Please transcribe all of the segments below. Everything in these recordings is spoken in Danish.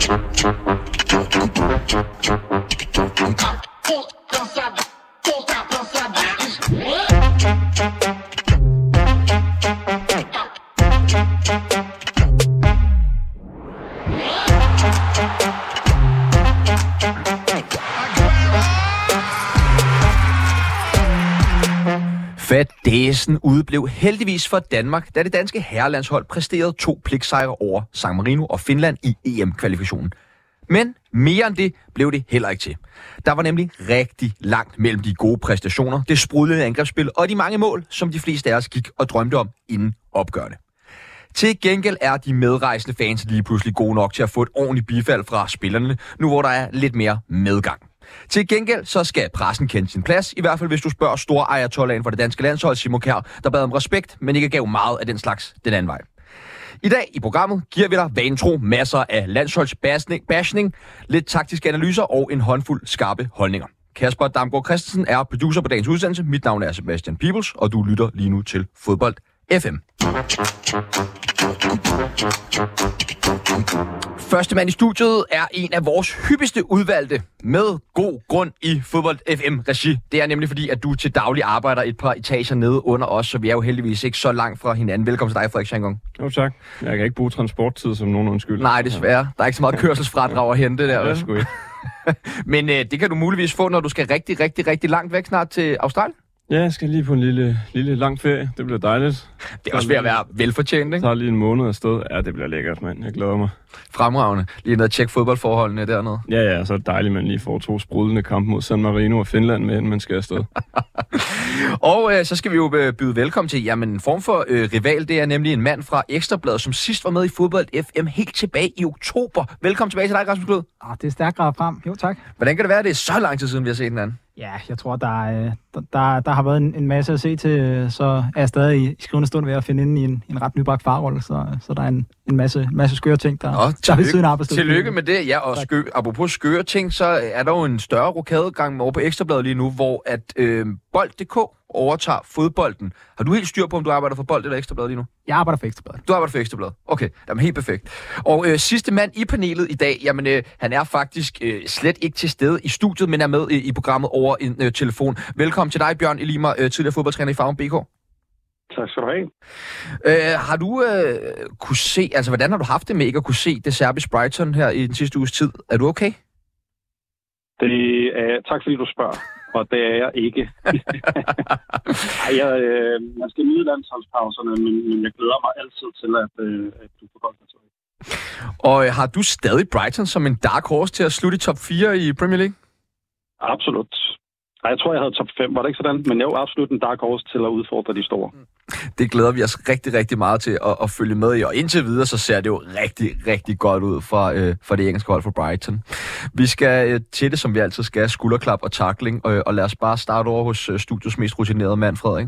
Don't stop. Fadæsen udeblev heldigvis for Danmark, da det danske herrelandshold præsterede to pligtsejre over San Marino og Finland i EM-kvalifikationen. Men mere end det blev det heller ikke til. Der var nemlig rigtig langt mellem de gode præstationer, det sprudlede angrebsspil og de mange mål, som de fleste af os gik og drømte om inden opgørende. Til gengæld er de medrejsende fans lige pludselig gode nok til at få et ordentligt bifald fra spillerne, nu hvor der er lidt mere medgang. Til gengæld så skal pressen kende sin plads, i hvert fald hvis du spørger store ayatollahen for det danske landshold, Simon Kjær, der bad om respekt, men ikke gav meget af den slags den anden vej. I dag i programmet giver vi dig vantro masser af landsholdsbashning, lidt taktiske analyser og en håndfuld skarpe holdninger. Kasper Damgaard Christensen er producer på dagens udsendelse. Mit navn er Sebastian Peebles, og du lytter lige nu til Fodbold FM. Første mand i studiet er en af vores hyppigste udvalgte med god grund i Fodbold FM-regi. Det er nemlig fordi, at du til daglig arbejder et par etager nede under os, så vi er jo heldigvis ikke så langt fra hinanden. Velkommen til dig, Frederik Schangang. Jo tak. Jeg kan ikke bruge transporttid som nogen undskyld. Nej, desværre. Der er ikke så meget kørselsfradrag at hente der. Det er sgu ikke. Men øh, det kan du muligvis få, når du skal rigtig, rigtig, rigtig langt væk snart til Australien. Ja, jeg skal lige på en lille, lille lang ferie. Det bliver dejligt. Det er også ved at være velfortjent, ikke? tager lige en måned afsted. Ja, det bliver lækkert, mand. Jeg glæder mig. Fremragende. Lige ned og tjekke fodboldforholdene dernede. Ja, ja, så er det dejligt, at man lige får to sprudlende kampe mod San Marino og Finland med, inden man skal afsted. Og øh, så skal vi jo øh, byde velkommen til jamen, en form for øh, rival. Det er nemlig en mand fra Ekstrabladet, som sidst var med i Fodbold FM helt tilbage i oktober. Velkommen tilbage til dig, Rasmus Klod. Ah, det er stærkt frem. Jo, tak. Hvordan kan det være, at det er så lang tid siden, vi har set hinanden? Ja, jeg tror, der, er, der, der, der har været en, en masse at se til, så er jeg stadig i, skrivende stund ved at finde inde i en, en ret nybagt farrolle, så, så der er en, en masse, masse skøre ting, der, Nå, der er ved tillykke, siden af tillykke med det. Ja, og skø, apropos skøre ting, så er der jo en større rokadegang over på Ekstrabladet lige nu, hvor at øh, Bold.dk overtager fodbolden. Har du helt styr på, om du arbejder for Bold eller Ekstrabladet lige nu? Jeg arbejder for Ekstrabladet. Du arbejder for Ekstrabladet. Okay, jamen helt perfekt. Og øh, sidste mand i panelet i dag, jamen øh, han er faktisk øh, slet ikke til stede i studiet, men er med i, i programmet over en øh, telefon. Velkommen til dig, Bjørn Elimer, øh, tidligere fodboldtræner i Farven BK. Tak skal du have. Øh, har du øh, kunne se, altså hvordan har du haft det med ikke at kunne se det serbisk Brighton her i den sidste uges tid? Er du okay? Det er, tak fordi du spørger, og det er jeg ikke. Ej, jeg, øh, jeg skal nyde landsholdspauserne, men, men jeg glæder mig altid til, at, øh, at du får godt. Og øh, har du stadig Brighton som en dark horse til at slutte i top 4 i Premier League? Absolut. Jeg tror, jeg havde top 5, var det ikke sådan? Men jeg er jo absolut en dark horse til at udfordre de store. Det glæder vi os rigtig, rigtig meget til at, at følge med i. Og indtil videre, så ser det jo rigtig, rigtig godt ud fra, øh, for det engelske hold for Brighton. Vi skal øh, til det, som vi altid skal, skulderklap og takling. Og, og lad os bare starte over hos øh, studios mest rutinerede mand, Frederik.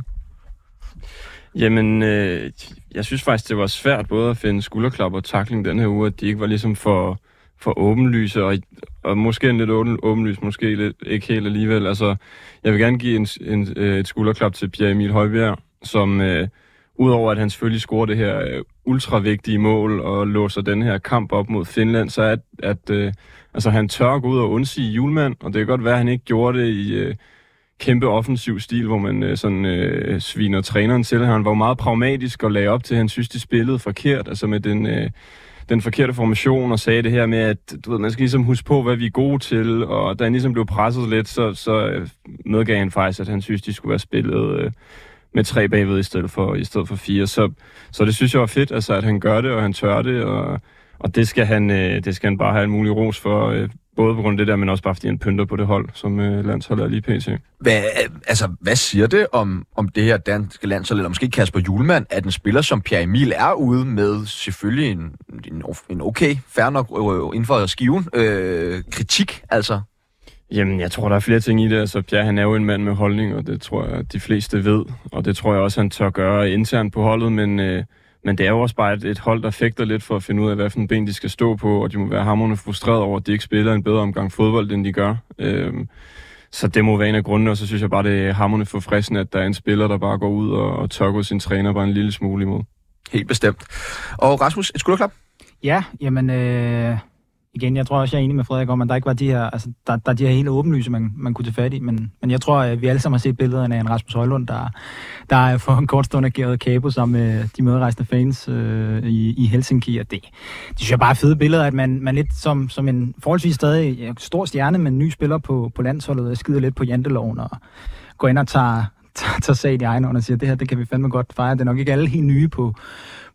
Jamen, øh, jeg synes faktisk, det var svært både at finde skulderklap og takling den her uge, at de ikke var ligesom for, for åbenlyse, og, og måske en lidt åben, åbenlys, måske lidt, ikke helt alligevel. Altså, jeg vil gerne give en, en, øh, et skulderklap til Pierre Emil Højbjerg, som øh, udover at han selvfølgelig scorer det her øh, ultravigtige mål og låser den her kamp op mod Finland, så at, at øh, altså, han tør gå ud og undsige julemand, og det kan godt være, at han ikke gjorde det i... Øh, kæmpe offensiv stil, hvor man øh, sådan øh, sviner træneren til. Han var meget pragmatisk og lagde op til, at han synes, de spillede forkert, altså med den, øh, den forkerte formation, og sagde det her med, at du ved, man skal ligesom huske på, hvad vi er gode til, og da han ligesom blev presset lidt, så, så øh, medgav han faktisk, at han synes, de skulle være spillet øh, med tre bagved i stedet for, i stedet for fire. Så, så det synes jeg var fedt, altså, at han gør det, og han tør det, og, og det, skal han, øh, det skal han bare have en mulig ros for, øh, både på grund af det der, men også bare fordi han pynter på det hold, som øh, landsholdet er lige pt. Hvad, altså, hvad siger det om, om det her danske landshold, eller måske Kasper Julemand, at en spiller som Pierre Emil er ude med selvfølgelig en, en, en okay, fair nok øh, inden for skiven, øh, kritik, altså? Jamen, jeg tror, der er flere ting i det. Altså, Pierre, han er jo en mand med holdning, og det tror jeg, de fleste ved. Og det tror jeg også, han tør gøre internt på holdet, men, øh, men det er jo også bare et, et hold, der fægter lidt for at finde ud af, hvad for en ben de skal stå på, og de må være hammerende frustreret over, at de ikke spiller en bedre omgang fodbold, end de gør. Øhm, så det må være en af grundene, og så synes jeg bare, det er hammerende forfriskende, at der er en spiller, der bare går ud og, og tør gå sin træner bare en lille smule imod. Helt bestemt. Og Rasmus, et skulderklap? Ja, jamen, øh, igen jeg tror også, jeg er enig med Frederik om, at der ikke var de her, altså, der, der er de her hele åbenlyse, man, man kunne tage fat i, men, men jeg tror, at vi alle sammen har set billederne af en Rasmus Højlund, der, der for en kort stund ageret kabo sammen med øh, de medrejste fans øh, i, i Helsinki, og det, det synes jeg bare er fede billeder, at man, man lidt som, som en forholdsvis stadig stor stjerne, men ny spiller på, på landsholdet, og skider lidt på janteloven og går ind og tager, tager, tager sag i egen og siger, det her, det kan vi fandme godt fejre. Det er nok ikke alle helt nye på,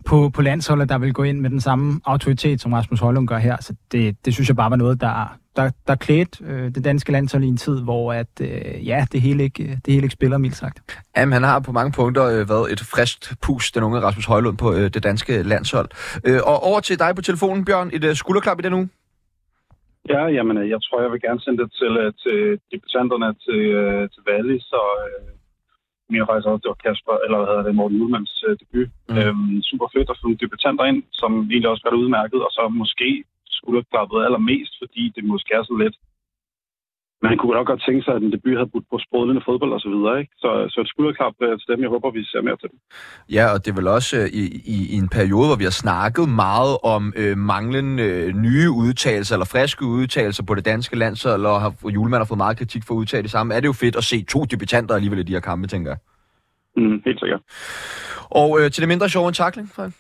på, på landsholdet, der vil gå ind med den samme autoritet, som Rasmus Højlund gør her. Så det, det synes jeg bare var noget, der, der, der klædte øh, det danske landshold i en tid, hvor at, øh, ja, det hele, ikke, det hele ikke spiller, mildt sagt. Jamen, han har på mange punkter øh, været et friskt pus, den unge Rasmus Højlund på øh, det danske landshold. Øh, og over til dig på telefonen, Bjørn. Et øh, skulderklap i den uge? Ja, jamen, øh, jeg tror, jeg vil gerne sende det til, øh, til debutanterne til, øh, til Valle, så øh, mere faktisk også, det var Kasper, eller hvad hedder det, Morten Udmanns øh, debut. Mm. Øhm, super fedt at få nogle debutanter ind, som egentlig også gør det udmærket, og så måske skulle have klappet allermest, fordi det måske er så let. Man kunne nok godt tænke sig, at en debut havde budt på sprudlende fodbold og så videre, ikke? Så, så et skulderklap øh, til dem. Jeg håber, vi ser mere til dem. Ja, og det er vel også øh, i, i, i en periode, hvor vi har snakket meget om øh, manglende øh, nye udtalelser, eller friske udtalelser på det danske landshold, og har, Julemand har fået meget kritik for at udtale det samme. Er det jo fedt at se to debutanter alligevel i de her kampe, tænker jeg. Mm, helt sikkert. Og øh, til det mindre sjove en takling, Frank?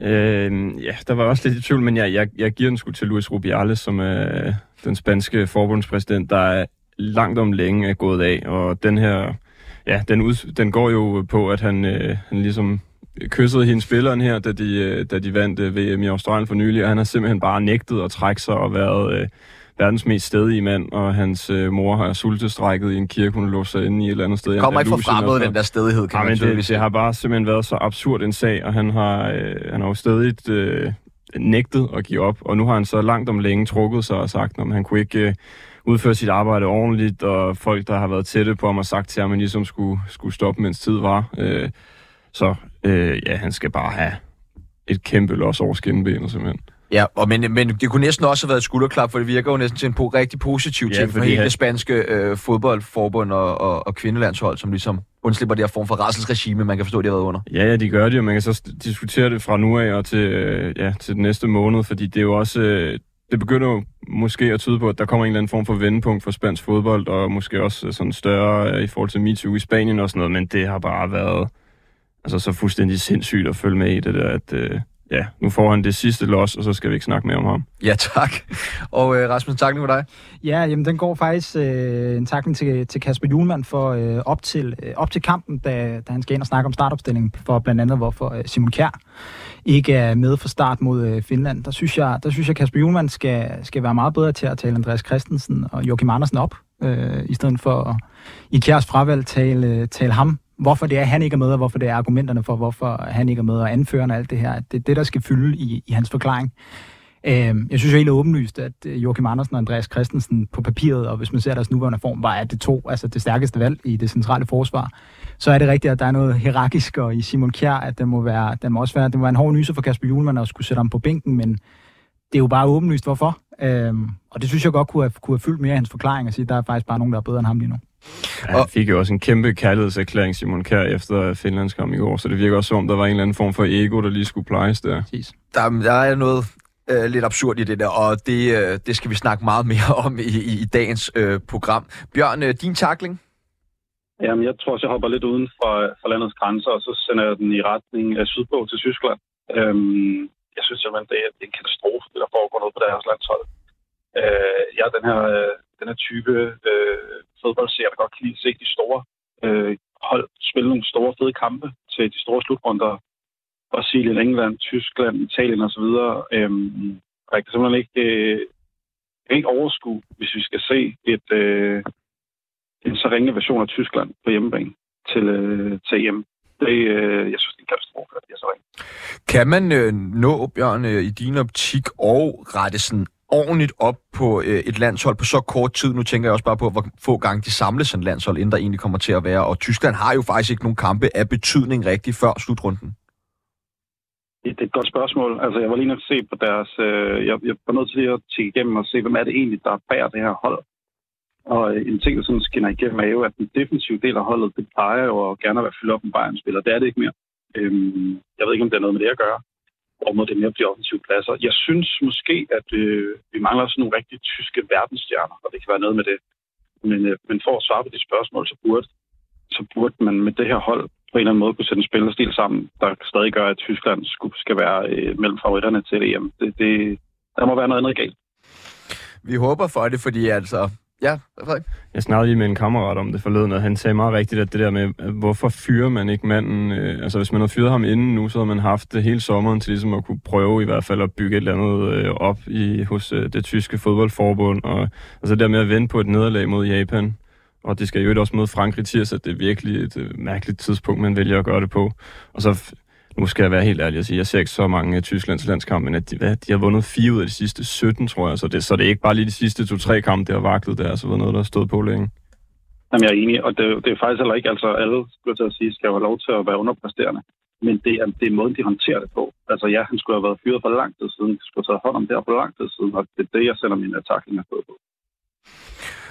Øh, ja, der var også lidt i tvivl, men jeg, jeg, jeg giver den sgu til Luis Rubiales, som er den spanske forbundspræsident, der er langt om længe er gået af, og den her, ja, den, ud, den går jo på, at han, øh, han ligesom kyssede hende spilleren her, da de, øh, da de vandt øh, VM i Australien for nylig, og han har simpelthen bare nægtet at trække sig og været øh, verdens mest stedige mand, og hans øh, mor har sultestrækket i en kirke, hun låst sig inde i et eller andet sted. Kommer ikke fra fremmed, den der stedighed, kan ja, man det, det, det har bare simpelthen været så absurd en sag, og han har, øh, han har jo stadig øh, nægtet at give op, og nu har han så langt om længe trukket sig og sagt, at han kunne ikke øh, udføre sit arbejde ordentligt, og folk, der har været tætte på ham, har sagt til ham, at han ligesom skulle, skulle stoppe, mens tid var. Øh, så øh, ja, han skal bare have et kæmpe los over skinbenet, simpelthen. Ja, og men, men det kunne næsten også have været et skulderklap, for det virker jo næsten til en på rigtig positiv ting ja, for hele det spanske øh, fodboldforbund og, og, og kvindelandshold, som ligesom undslipper det her form for rasselsregime, man kan forstå, de har været under. Ja, ja, de gør det, og man kan så diskutere det fra nu af og til, øh, ja, til den næste måned, fordi det er jo også... Øh, det begynder jo måske at tyde på, at der kommer en eller anden form for vendepunkt for spansk fodbold, og måske også sådan større øh, i forhold til MeToo i Spanien og sådan noget, men det har bare været altså, så fuldstændig sindssygt at følge med i det der, at, øh, ja, nu får han det sidste los, og så skal vi ikke snakke mere om ham. Ja, tak. Og øh, Rasmus, tak for dig. Ja, jamen den går faktisk øh, en takning til, til Kasper Julemand for øh, op, til, øh, op til kampen, da, da han skal ind og snakke om startopstillingen, for blandt andet hvorfor øh, Simon Kjær ikke er med for start mod øh, Finland. Der synes jeg, der synes jeg Kasper Julemand skal, skal være meget bedre til at tale Andreas Christensen og Joachim Andersen op, øh, i stedet for at i Kjærs fravalg tale, tale ham hvorfor det er, han ikke er med, og hvorfor det er argumenterne for, hvorfor han ikke er med, og anførende alt det her. Det er det, der skal fylde i, i hans forklaring. Øh, jeg synes jo helt åbenlyst, at øh, Joachim Andersen og Andreas Christensen på papiret, og hvis man ser deres nuværende form, var det to, altså det stærkeste valg i det centrale forsvar. Så er det rigtigt, at der er noget hierarkisk, og i Simon Kjær, at det må, være, det må også være, det må være en hård nyse for Kasper Julemand at skulle sætte ham på bænken, men det er jo bare åbenlyst, hvorfor. Øhm, og det synes jeg godt kunne have, kunne have fyldt mere af hans forklaring, at sige, at der er faktisk bare nogen, der er bedre end ham lige nu. Ja, han fik jo også en kæmpe kærlighedserklæring, Simon Kjær, efter Finlands kom i går, så det virker også som, der var en eller anden form for ego, der lige skulle plejes der. Der, der er noget øh, lidt absurd i det der, og det, øh, det skal vi snakke meget mere om i, i, i dagens øh, program. Bjørn, øh, din takling? Jamen, jeg tror også, jeg hopper lidt uden for, for landets grænser, og så sender jeg den i retning af sydpå til Tyskland. Øhm, jeg synes simpelthen, det er, det er en katastrofe, det der foregår noget på deres landshold. Øh, jeg er den her, øh, den her type øh, fodboldserie, der godt kan lide at se de store øh, hold spille nogle store, fede kampe til de store slutrunder. Brasilien, England, Tyskland, Italien osv. Øhm, og jeg kan simpelthen ikke, øh, jeg kan ikke overskue, hvis vi skal se et, øh, en så ringe version af Tyskland på hjemmebane til, øh, til EM. Det, øh, jeg synes, det er en katastrofe, at det er så ringe. Kan man øh, nå, Bjørn, øh, i din optik og rette sådan ordentligt op på øh, et landshold på så kort tid. Nu tænker jeg også bare på, hvor få gange de samles en landshold, inden der egentlig kommer til at være. Og Tyskland har jo faktisk ikke nogen kampe af betydning rigtig før slutrunden. Det er et godt spørgsmål. Altså, jeg var lige nødt til at se på deres... Øh, jeg, jeg var nødt til at tjekke igennem og se, hvem er det egentlig, der bærer det her hold. Og øh, en ting, der sådan skinner igennem, er jo, at den defensive del af holdet, det plejer jo at gerne at være fyldt op med Bayern-spillere. Det er det ikke mere. Øhm, jeg ved ikke, om det er noget med det at gøre hvorimod det mere bliver offensive pladser. Jeg synes måske, at øh, vi mangler sådan nogle rigtig tyske verdensstjerner, og det kan være noget med det. Men, øh, men for at svare på de spørgsmål, så burde, så burde man med det her hold på en eller anden måde kunne sætte en spillerstil sammen, der stadig gør, at Tyskland skal være øh, mellem favoritterne til EM. Det, det, der må være noget andet galt. Vi håber for det, fordi altså... Ja, Frederik? Jeg snakkede lige med en kammerat om det forleden, og han sagde meget rigtigt, at det der med, hvorfor fyrer man ikke manden? Øh, altså, hvis man havde fyret ham inden nu, så havde man haft det hele sommeren til ligesom at kunne prøve i hvert fald at bygge et eller andet øh, op i, hos øh, det tyske fodboldforbund. Og altså det der med at vende på et nederlag mod Japan, og det skal jo også møde Frankrig så det er virkelig et øh, mærkeligt tidspunkt, man vælger at gøre det på. Og så nu skal jeg være helt ærlig og sige, jeg ser ikke så mange af Tysklands landskampe, men at de, hvad, de har vundet fire ud af de sidste 17, tror jeg. Så det, så det er ikke bare lige de sidste to-tre kampe, det har vaklet. der, så været noget, der har stået på længe. Jamen, jeg er enig, og det, det er faktisk heller ikke, altså alle, skulle jeg til at sige, skal have lov til at være underpræsterende. Men det er, det er måden, de håndterer det på. Altså ja, han skulle have været fyret for lang tid siden. De skulle have taget hånd om det her for lang tid siden, og det er det, jeg sender mine taklinger på.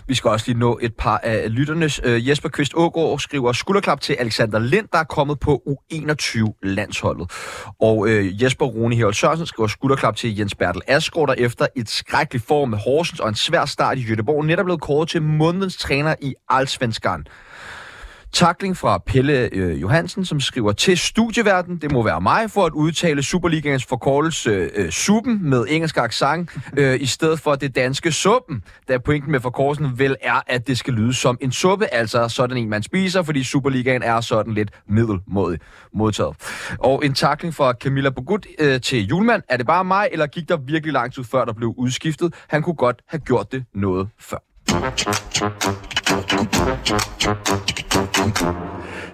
Vi skal også lige nå et par af lytternes. Øh, Jesper Kvist Ågaard skriver skulderklap til Alexander Lind, der er kommet på U21-landsholdet. Og øh, Jesper Rune Herold Sørensen skriver skulderklap til Jens Bertel Asgaard, der efter et skrækkeligt form med Horsens og en svær start i Jødeborg, netop blevet kåret til månedens træner i Allsvenskan. Takling fra Pelle øh, Johansen, som skriver til studieverden. Det må være mig for at udtale Superligaens forkortelse øh, suppen med engelsk accent, øh, i stedet for det danske suppen. Da pointen med forkortelsen vel er, at det skal lyde som en suppe, altså sådan en, man spiser, fordi Superligaen er sådan lidt middelmodig modtaget. Og en takling fra Camilla Bogut øh, til Julemand. Er det bare mig, eller gik der virkelig lang tid før, der blev udskiftet? Han kunne godt have gjort det noget før.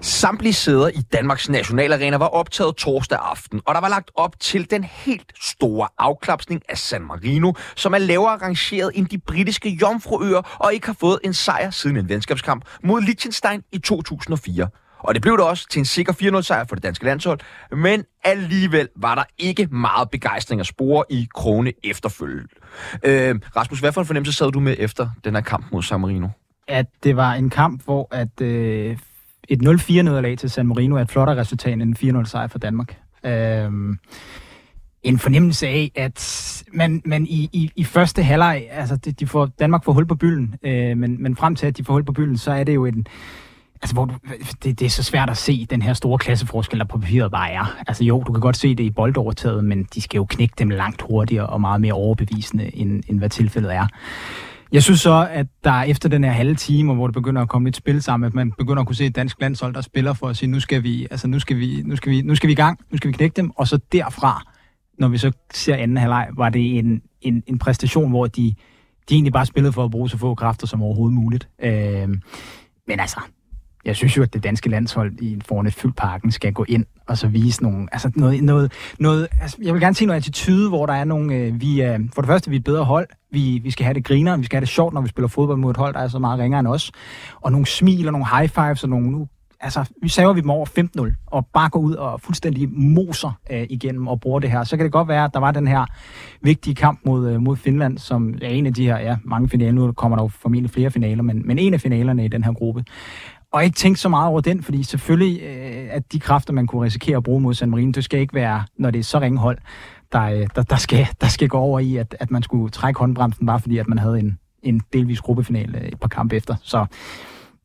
Samtlige sæder i Danmarks Nationalarena var optaget torsdag aften, og der var lagt op til den helt store afklapsning af San Marino, som er lavere rangeret end de britiske Jomfruøer og ikke har fået en sejr siden en venskabskamp mod Liechtenstein i 2004. Og det blev det også til en sikker 4-0 sejr for det danske landshold, men alligevel var der ikke meget begejstring at spore i Krone efterfølgende. Øh, Rasmus, hvad for en fornemmelse sad du med efter den her kamp mod San Marino? At det var en kamp, hvor at, øh, et 0-4-nederlag til San Marino er et flottere resultat end en 4-0 sejr for Danmark. Øh, en fornemmelse af, at man, man i, i, i første halvleg, altså de, de får, Danmark får hul på bylden, øh, men, men frem til at de får hul på bylden, så er det jo en, Altså, hvor du, det, det er så svært at se den her store klasseforskel, der på papiret bare er. Altså jo, du kan godt se det i boldovertaget, men de skal jo knække dem langt hurtigere og meget mere overbevisende, end, end hvad tilfældet er. Jeg synes så, at der efter den her halve time, hvor det begynder at komme lidt spil sammen, at man begynder at kunne se et dansk landshold, der spiller for at sige, nu skal vi, altså nu skal vi, nu skal vi, nu skal vi i gang, nu skal vi knække dem, og så derfra, når vi så ser anden halvleg, var det en, en, en præstation, hvor de, de egentlig bare spillede for at bruge så få kræfter som overhovedet muligt. Øh, men altså, jeg synes jo, at det danske landshold i foran et fyldt parken skal gå ind og så vise nogle, altså noget, noget, noget altså jeg vil gerne se noget attitude, hvor der er nogle, øh, vi er, for det første, vi er et bedre hold, vi, vi skal have det griner, vi skal have det sjovt, når vi spiller fodbold mod et hold, der er så meget ringere end os, og nogle smil og nogle high fives og nogle, nu altså, vi saver vi dem over 15-0, og bare går ud og fuldstændig moser øh, igennem og bruger det her. Så kan det godt være, at der var den her vigtige kamp mod, øh, mod Finland, som er en af de her, ja, mange finaler, nu kommer der jo formentlig flere finaler, men, men en af finalerne i den her gruppe og ikke tænke så meget over den, fordi selvfølgelig, øh, at de kræfter, man kunne risikere at bruge mod San Marino, det skal ikke være, når det er så ringe hold, der, øh, der, der, skal, der skal gå over i, at, at man skulle trække håndbremsen, bare fordi, at man havde en, en delvis gruppefinale øh, et par kampe efter. Så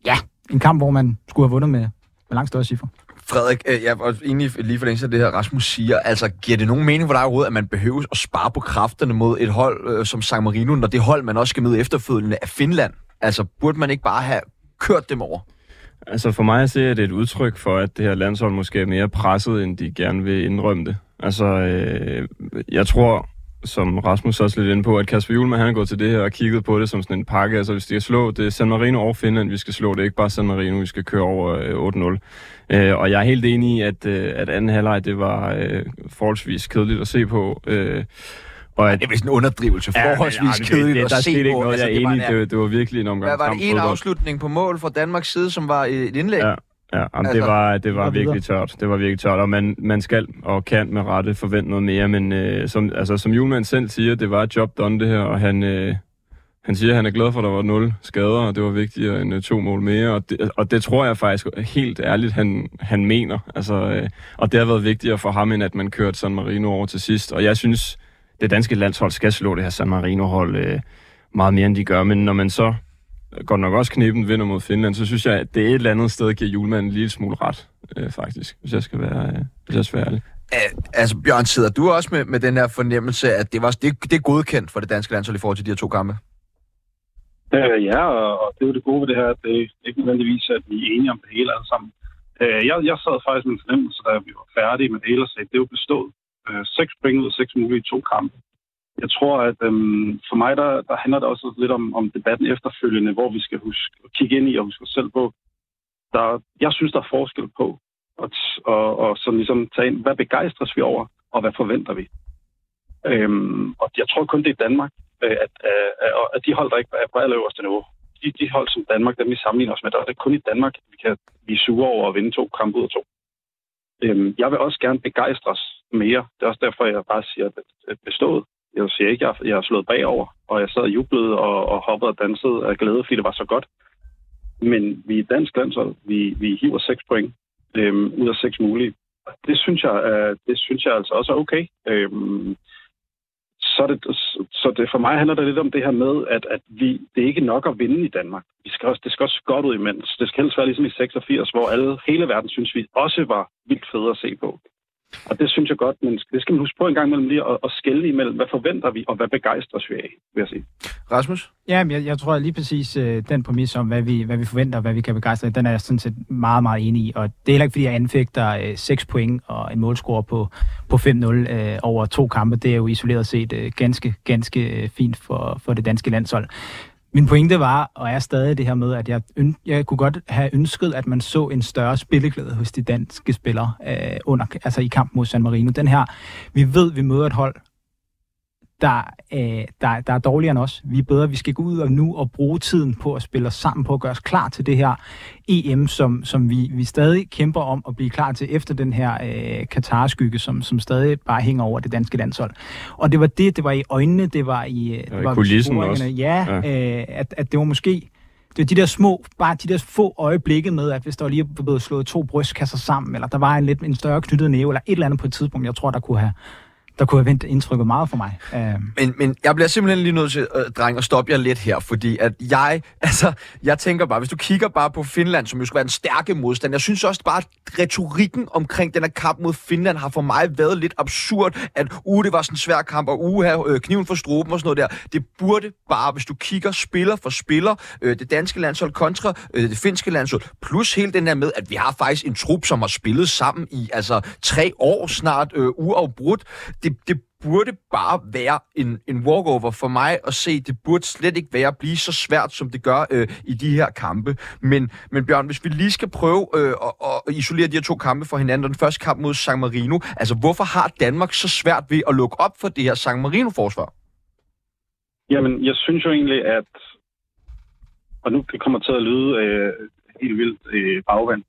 ja, en kamp, hvor man skulle have vundet med, med langt større cifre. Frederik, øh, jeg var egentlig lige for længe af det her, Rasmus siger. Altså, giver det nogen mening for dig overhovedet, at man behøver at spare på kræfterne mod et hold øh, som San Marino, når det hold, man også skal møde efterfølgende er Finland? Altså, burde man ikke bare have kørt dem over? Altså for mig at se, at det er et udtryk for, at det her landshold måske er mere presset, end de gerne vil indrømme det. Altså, øh, jeg tror, som Rasmus også lidt inde på, at Kasper Julemand han er gået til det her og kigget på det som sådan en pakke. Altså hvis de skal slå, det er San Marino og Finland, vi skal slå. Det er ikke bare San Marino, vi skal køre over øh, 8-0. Øh, og jeg er helt enig i, at, øh, at anden halvleg, det var øh, forholdsvis kedeligt at se på. Øh, og at, det er vist en underdrivelse. Forholdsvis ja, kedeligt det, det, at se på. Ikke noget, altså, jeg er enig, det, var, det var virkelig en omgang. Hvad var det en afslutning på mål fra Danmarks side, som var et indlæg? Ja. Ja, jamen, altså, det var, det var virkelig tørt. Det var virkelig tørt, og man, man skal og kan med rette forvente noget mere, men øh, som, altså, som Julemand selv siger, det var et job done det her, og han, øh, han siger, at han er glad for, at der var nul skader, og det var vigtigere end øh, to mål mere. Og det, og det tror jeg faktisk helt ærligt, han, han mener. Altså, øh, og det har været vigtigere for ham, end at man kørte San Marino over til sidst. Og jeg synes, det danske landshold skal slå det her San Marino-hold øh, meget mere, end de gør. Men når man så godt nok også kniben vinder mod Finland, så synes jeg, at det er et eller andet sted, giver julemanden en lille smule ret, øh, faktisk, hvis jeg skal være, øh, hvis jeg skal være ærlig. Altså, Bjørn, sidder du også med, med den her fornemmelse, at det, var, det, det er godkendt for det danske landshold i forhold til de her to kampe? Øh, ja, og det er jo det gode ved det her, at det er ikke nødvendigvis, at vi er enige om det hele alle sammen. Øh, jeg, jeg sad faktisk med en fornemmelse, da vi var færdige med det hele, og sagde, det er jo bestået. Øh, seks point ud af seks mulige to kampe. Jeg tror, at øhm, for mig, der, der handler det også lidt om, om debatten efterfølgende, hvor vi skal huske at kigge ind i og huske os selv på. Der, jeg synes, der er forskel på at, og, og så ligesom tage ind, hvad begejstres vi over, og hvad forventer vi? Øhm, og jeg tror kun, det er Danmark, øh, at, øh, at, at, at de hold, der ikke er på allerøverste niveau, de, de hold som Danmark, dem vi sammenligner os med, der er det kun i Danmark, vi kan blive sure over at vinde to kampe ud af to. Øhm, jeg vil også gerne begejstres mere. Det er også derfor, jeg bare siger, at det bestået. Jeg siger ikke, at jeg, jeg har slået bagover, og jeg sad og jublede og, og hoppede og dansede af glæde, fordi det var så godt. Men vi er dansk landshold. Vi, vi hiver seks point øhm, ud af seks mulige. Det synes jeg, øh, det synes jeg altså også er okay. Øhm, så, det, så det, for mig handler det lidt om det her med, at, at vi, det er ikke nok at vinde i Danmark. Vi skal også, det skal også godt ud imens. Det skal helst være ligesom i 86, hvor alle, hele verden synes vi også var vildt fede at se på. Og det synes jeg godt, men det skal man huske på en gang imellem lige at, at skælde imellem, hvad forventer vi, og hvad begejstres vi af, vil jeg sige. Rasmus? Ja, jeg, jeg tror lige præcis øh, den præmis om, hvad vi, hvad vi forventer, og hvad vi kan begejstre, den er jeg sådan set meget, meget enig i. Og det er heller ikke, fordi jeg anfægter øh, 6 point og en målscore på, på 5-0 øh, over to kampe. Det er jo isoleret set øh, ganske, ganske øh, fint for, for det danske landshold. Min pointe var, og er stadig det her med, at jeg, jeg kunne godt have ønsket, at man så en større spilleglæde hos de danske spillere øh, under, altså i kamp mod San Marino. Den her, vi ved, vi møder et hold, der, øh, der, der er dårligere end os. Vi er bedre. Vi skal gå ud og nu og bruge tiden på at spille os sammen, på at gøre os klar til det her EM, som, som vi, vi stadig kæmper om at blive klar til efter den her øh, Katar-skygge, som, som stadig bare hænger over det danske landshold. Og det var det, det var i øjnene, det var i, det var i kulissen også. Ja, ja. Øh, at, at det var måske det var de der små, bare de der få øjeblikke med, at hvis der var lige blevet slået to brystkasser sammen, eller der var en lidt en større knyttet næve, eller et eller andet på et tidspunkt, jeg tror, der kunne have, der kunne have vendt indtrykket meget for mig. Øhm. Men, men jeg bliver simpelthen lige nødt til, øh, dreng, at stoppe jer lidt her, fordi at jeg, altså, jeg tænker bare, hvis du kigger bare på Finland, som jo skulle være en stærke modstand, jeg synes også bare, at retorikken omkring den her kamp mod Finland har for mig været lidt absurd, at uge det var sådan en svær kamp, og uge her, øh, kniven for stroben og sådan noget der. Det burde bare, hvis du kigger spiller for spiller, øh, det danske landshold kontra øh, det finske landshold, plus hele den der med, at vi har faktisk en trup, som har spillet sammen i altså tre år snart, øh, uafbrudt. Det det, det burde bare være en, en walkover for mig at se. Det burde slet ikke være at blive så svært, som det gør øh, i de her kampe. Men, men Bjørn, hvis vi lige skal prøve øh, at, at isolere de her to kampe for hinanden, den første kamp mod San Marino, altså hvorfor har Danmark så svært ved at lukke op for det her San Marino-forsvar? Jamen, jeg synes jo egentlig, at og nu det kommer til at lyde øh, helt vildt øh, bagvendt,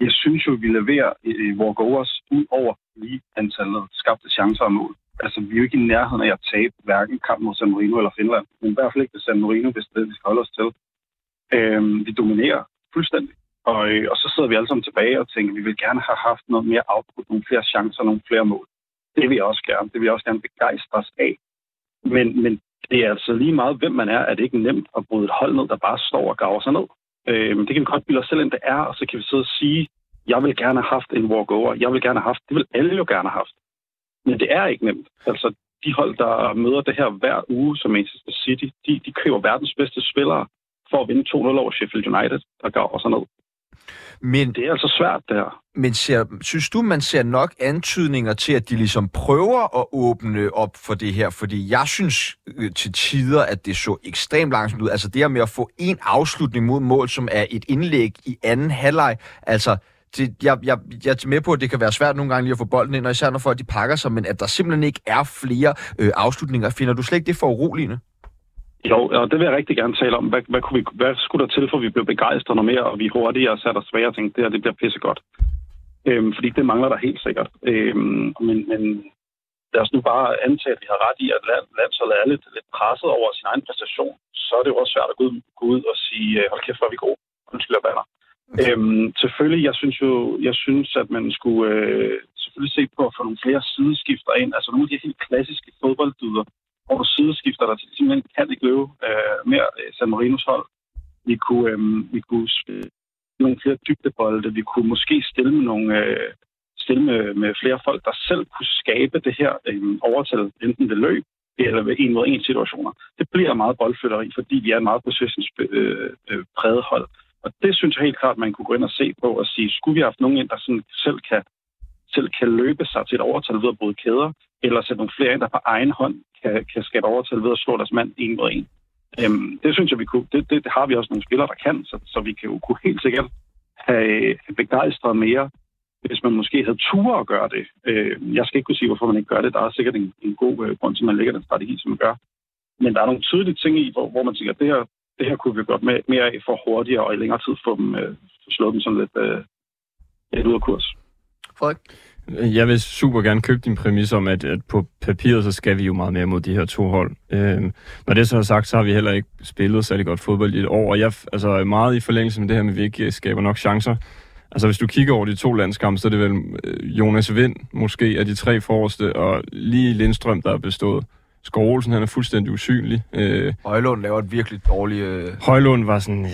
jeg synes jo, at vi leverer øh, walkovers ud over lige antallet skabte chancer og mål. Altså, vi er jo ikke i nærheden af at tabe hverken kamp mod San Marino eller Finland. Men i hvert fald ikke til San Marino, hvis det vi skal holde os til. Øhm, vi dominerer fuldstændig. Og, øh, og så sidder vi alle sammen tilbage og tænker, at vi vil gerne have haft noget mere output, nogle flere chancer, nogle flere mål. Det vil jeg også gerne. Det vil jeg også gerne begejstres af. Men, men det er altså lige meget, hvem man er, at det ikke nemt at bryde et hold ned, der bare står og gaver sig ned. Øh, det kan vi godt bilde os selv ind, det er, og så kan vi sidde og sige, jeg vil gerne have haft en walkover. Jeg vil gerne have haft, det vil alle jo gerne have haft. Men det er ikke nemt. Altså, de hold, der møder det her hver uge som Manchester City, de, de køber verdens bedste spillere for at vinde 2-0 over Sheffield United, der går også ned. Men, det er altså svært, det her. Men ser, synes du, man ser nok antydninger til, at de ligesom prøver at åbne op for det her? Fordi jeg synes øh, til tider, at det så ekstremt langsomt ud. Altså det her med at få en afslutning mod mål, som er et indlæg i anden halvleg. Altså, det, jeg, jeg, jeg er med på, at det kan være svært nogle gange lige at få bolden ind, og især når folk de pakker sig, men at der simpelthen ikke er flere øh, afslutninger. Finder du slet ikke det for uroligende? Jo, og det vil jeg rigtig gerne tale om. Hvad, hvad, kunne vi, hvad skulle der til, for vi blev begejstret noget mere, og vi hurtigere satte os svære og tænkte, det her det bliver pissegodt. Øhm, fordi det mangler der helt sikkert. Øhm, men, men lad os nu bare antage, at vi har ret i, at land, landsholdet er lidt, lidt presset over sin egen præstation. så er det jo også svært at gå ud, gå ud og sige, øh, hold kæft, hvor er vi gode. Undskyld, jeg bander. Øhm, selvfølgelig, jeg synes jo, jeg synes, at man skulle øh, selvfølgelig se på at få nogle flere sideskifter ind. Altså nogle af de helt klassiske fodbolddyder, hvor du sideskifter der til simpelthen kan ikke løbe øh, mere øh, San Marinos hold. Vi kunne, øh, vi kunne spille nogle flere dybdebolde. Vi kunne måske stille med nogle, øh, stille med, med flere folk, der selv kunne skabe det her øh, overtal, enten ved løb eller ved en mod en situationer. Det bliver meget boldflytteri, fordi vi er et meget processens øh, øh, præget øh, hold. Og det synes jeg helt klart, man kunne gå ind og se på og sige, skulle vi have haft nogen ind, der sådan selv kan, selv kan løbe sig til et overtal ved at bryde kæder, eller sætte nogle flere ind, der på egen hånd kan, kan skabe overtal ved at slå deres mand en mod en. Øhm, det synes jeg, vi kunne. Det, det, det har vi også nogle spillere, der kan, så, så vi kan jo kunne helt sikkert have, begejstret mere hvis man måske havde tur at gøre det. Øh, jeg skal ikke kunne sige, hvorfor man ikke gør det. Der er sikkert en, en god øh, grund til, at man lægger den strategi, som man gør. Men der er nogle tydelige ting i, hvor, hvor man tænker, at det her, det her kunne vi godt med, mere af for hurtigere og i længere tid få dem øh, slået dem sådan lidt, øh, lidt ud af kurs. Frederik? Jeg vil super gerne købe din præmis om, at, at på papiret, så skal vi jo meget mere mod de her to hold. Øhm, når det så er sagt, så har vi heller ikke spillet særlig godt fodbold i et år, og jeg altså meget i forlængelse med det her med, at vi ikke skaber nok chancer, Altså hvis du kigger over de to landskampe, så er det vel øh, Jonas Vind måske af de tre forreste, og lige Lindstrøm, der er bestået. Skov Olsen, han er fuldstændig usynlig. Øh, Højlund laver et virkelig dårligt... Øh, Højlund var sådan...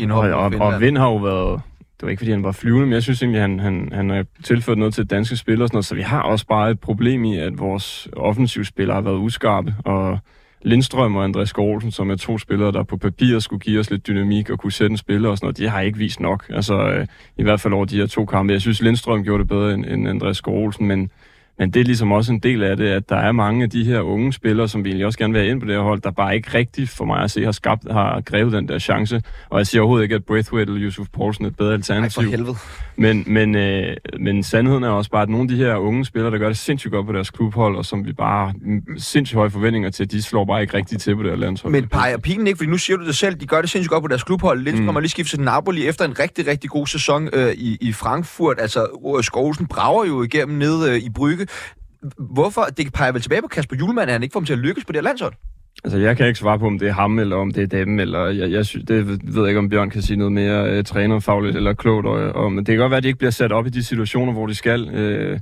Ja, og, og, og Vind har jo været... Det var ikke, fordi han var flyvende, men jeg synes egentlig, han, han, han har tilført noget til danske spillere og sådan noget, så vi har også bare et problem i, at vores offensivspillere har været uskarpe, og Lindstrøm og Andreas Gårdsen, som er to spillere, der på papir skulle give os lidt dynamik og kunne sætte en spiller og sådan noget, de har ikke vist nok. Altså, øh, i hvert fald over de her to kampe. Jeg synes, Lindstrøm gjorde det bedre end, end Andreas Gårdsen, men men det er ligesom også en del af det, at der er mange af de her unge spillere, som vi egentlig også gerne vil have ind på det her hold, der bare ikke rigtigt for mig at se har skabt, har grevet den der chance. Og jeg siger overhovedet ikke, at Braithwaite eller Yusuf Poulsen er et bedre alternativ. Ej, for helvede. Men, men, øh, men sandheden er også bare, at nogle af de her unge spillere, der gør det sindssygt godt på deres klubhold, og som vi bare sindssygt høje forventninger til, de slår bare ikke rigtigt til på det her landshold. Men peger pigen ikke, fordi nu siger du det selv, de gør det sindssygt godt på deres klubhold. Lidt mm. kommer lige skifte til Napoli efter en rigtig, rigtig god sæson øh, i, i Frankfurt. Altså, Skovsen brager jo igennem ned øh, i Brygge hvorfor, det peger vel tilbage på Kasper Julemand, at han ikke får dem til at lykkes på det her landshold? Altså, jeg kan ikke svare på, om det er ham, eller om det er dem, eller jeg, jeg synes, det ved jeg ikke, om Bjørn kan sige noget mere uh, trænerfagligt eller klogt om. Men det kan godt være, at de ikke bliver sat op i de situationer, hvor de skal. Uh,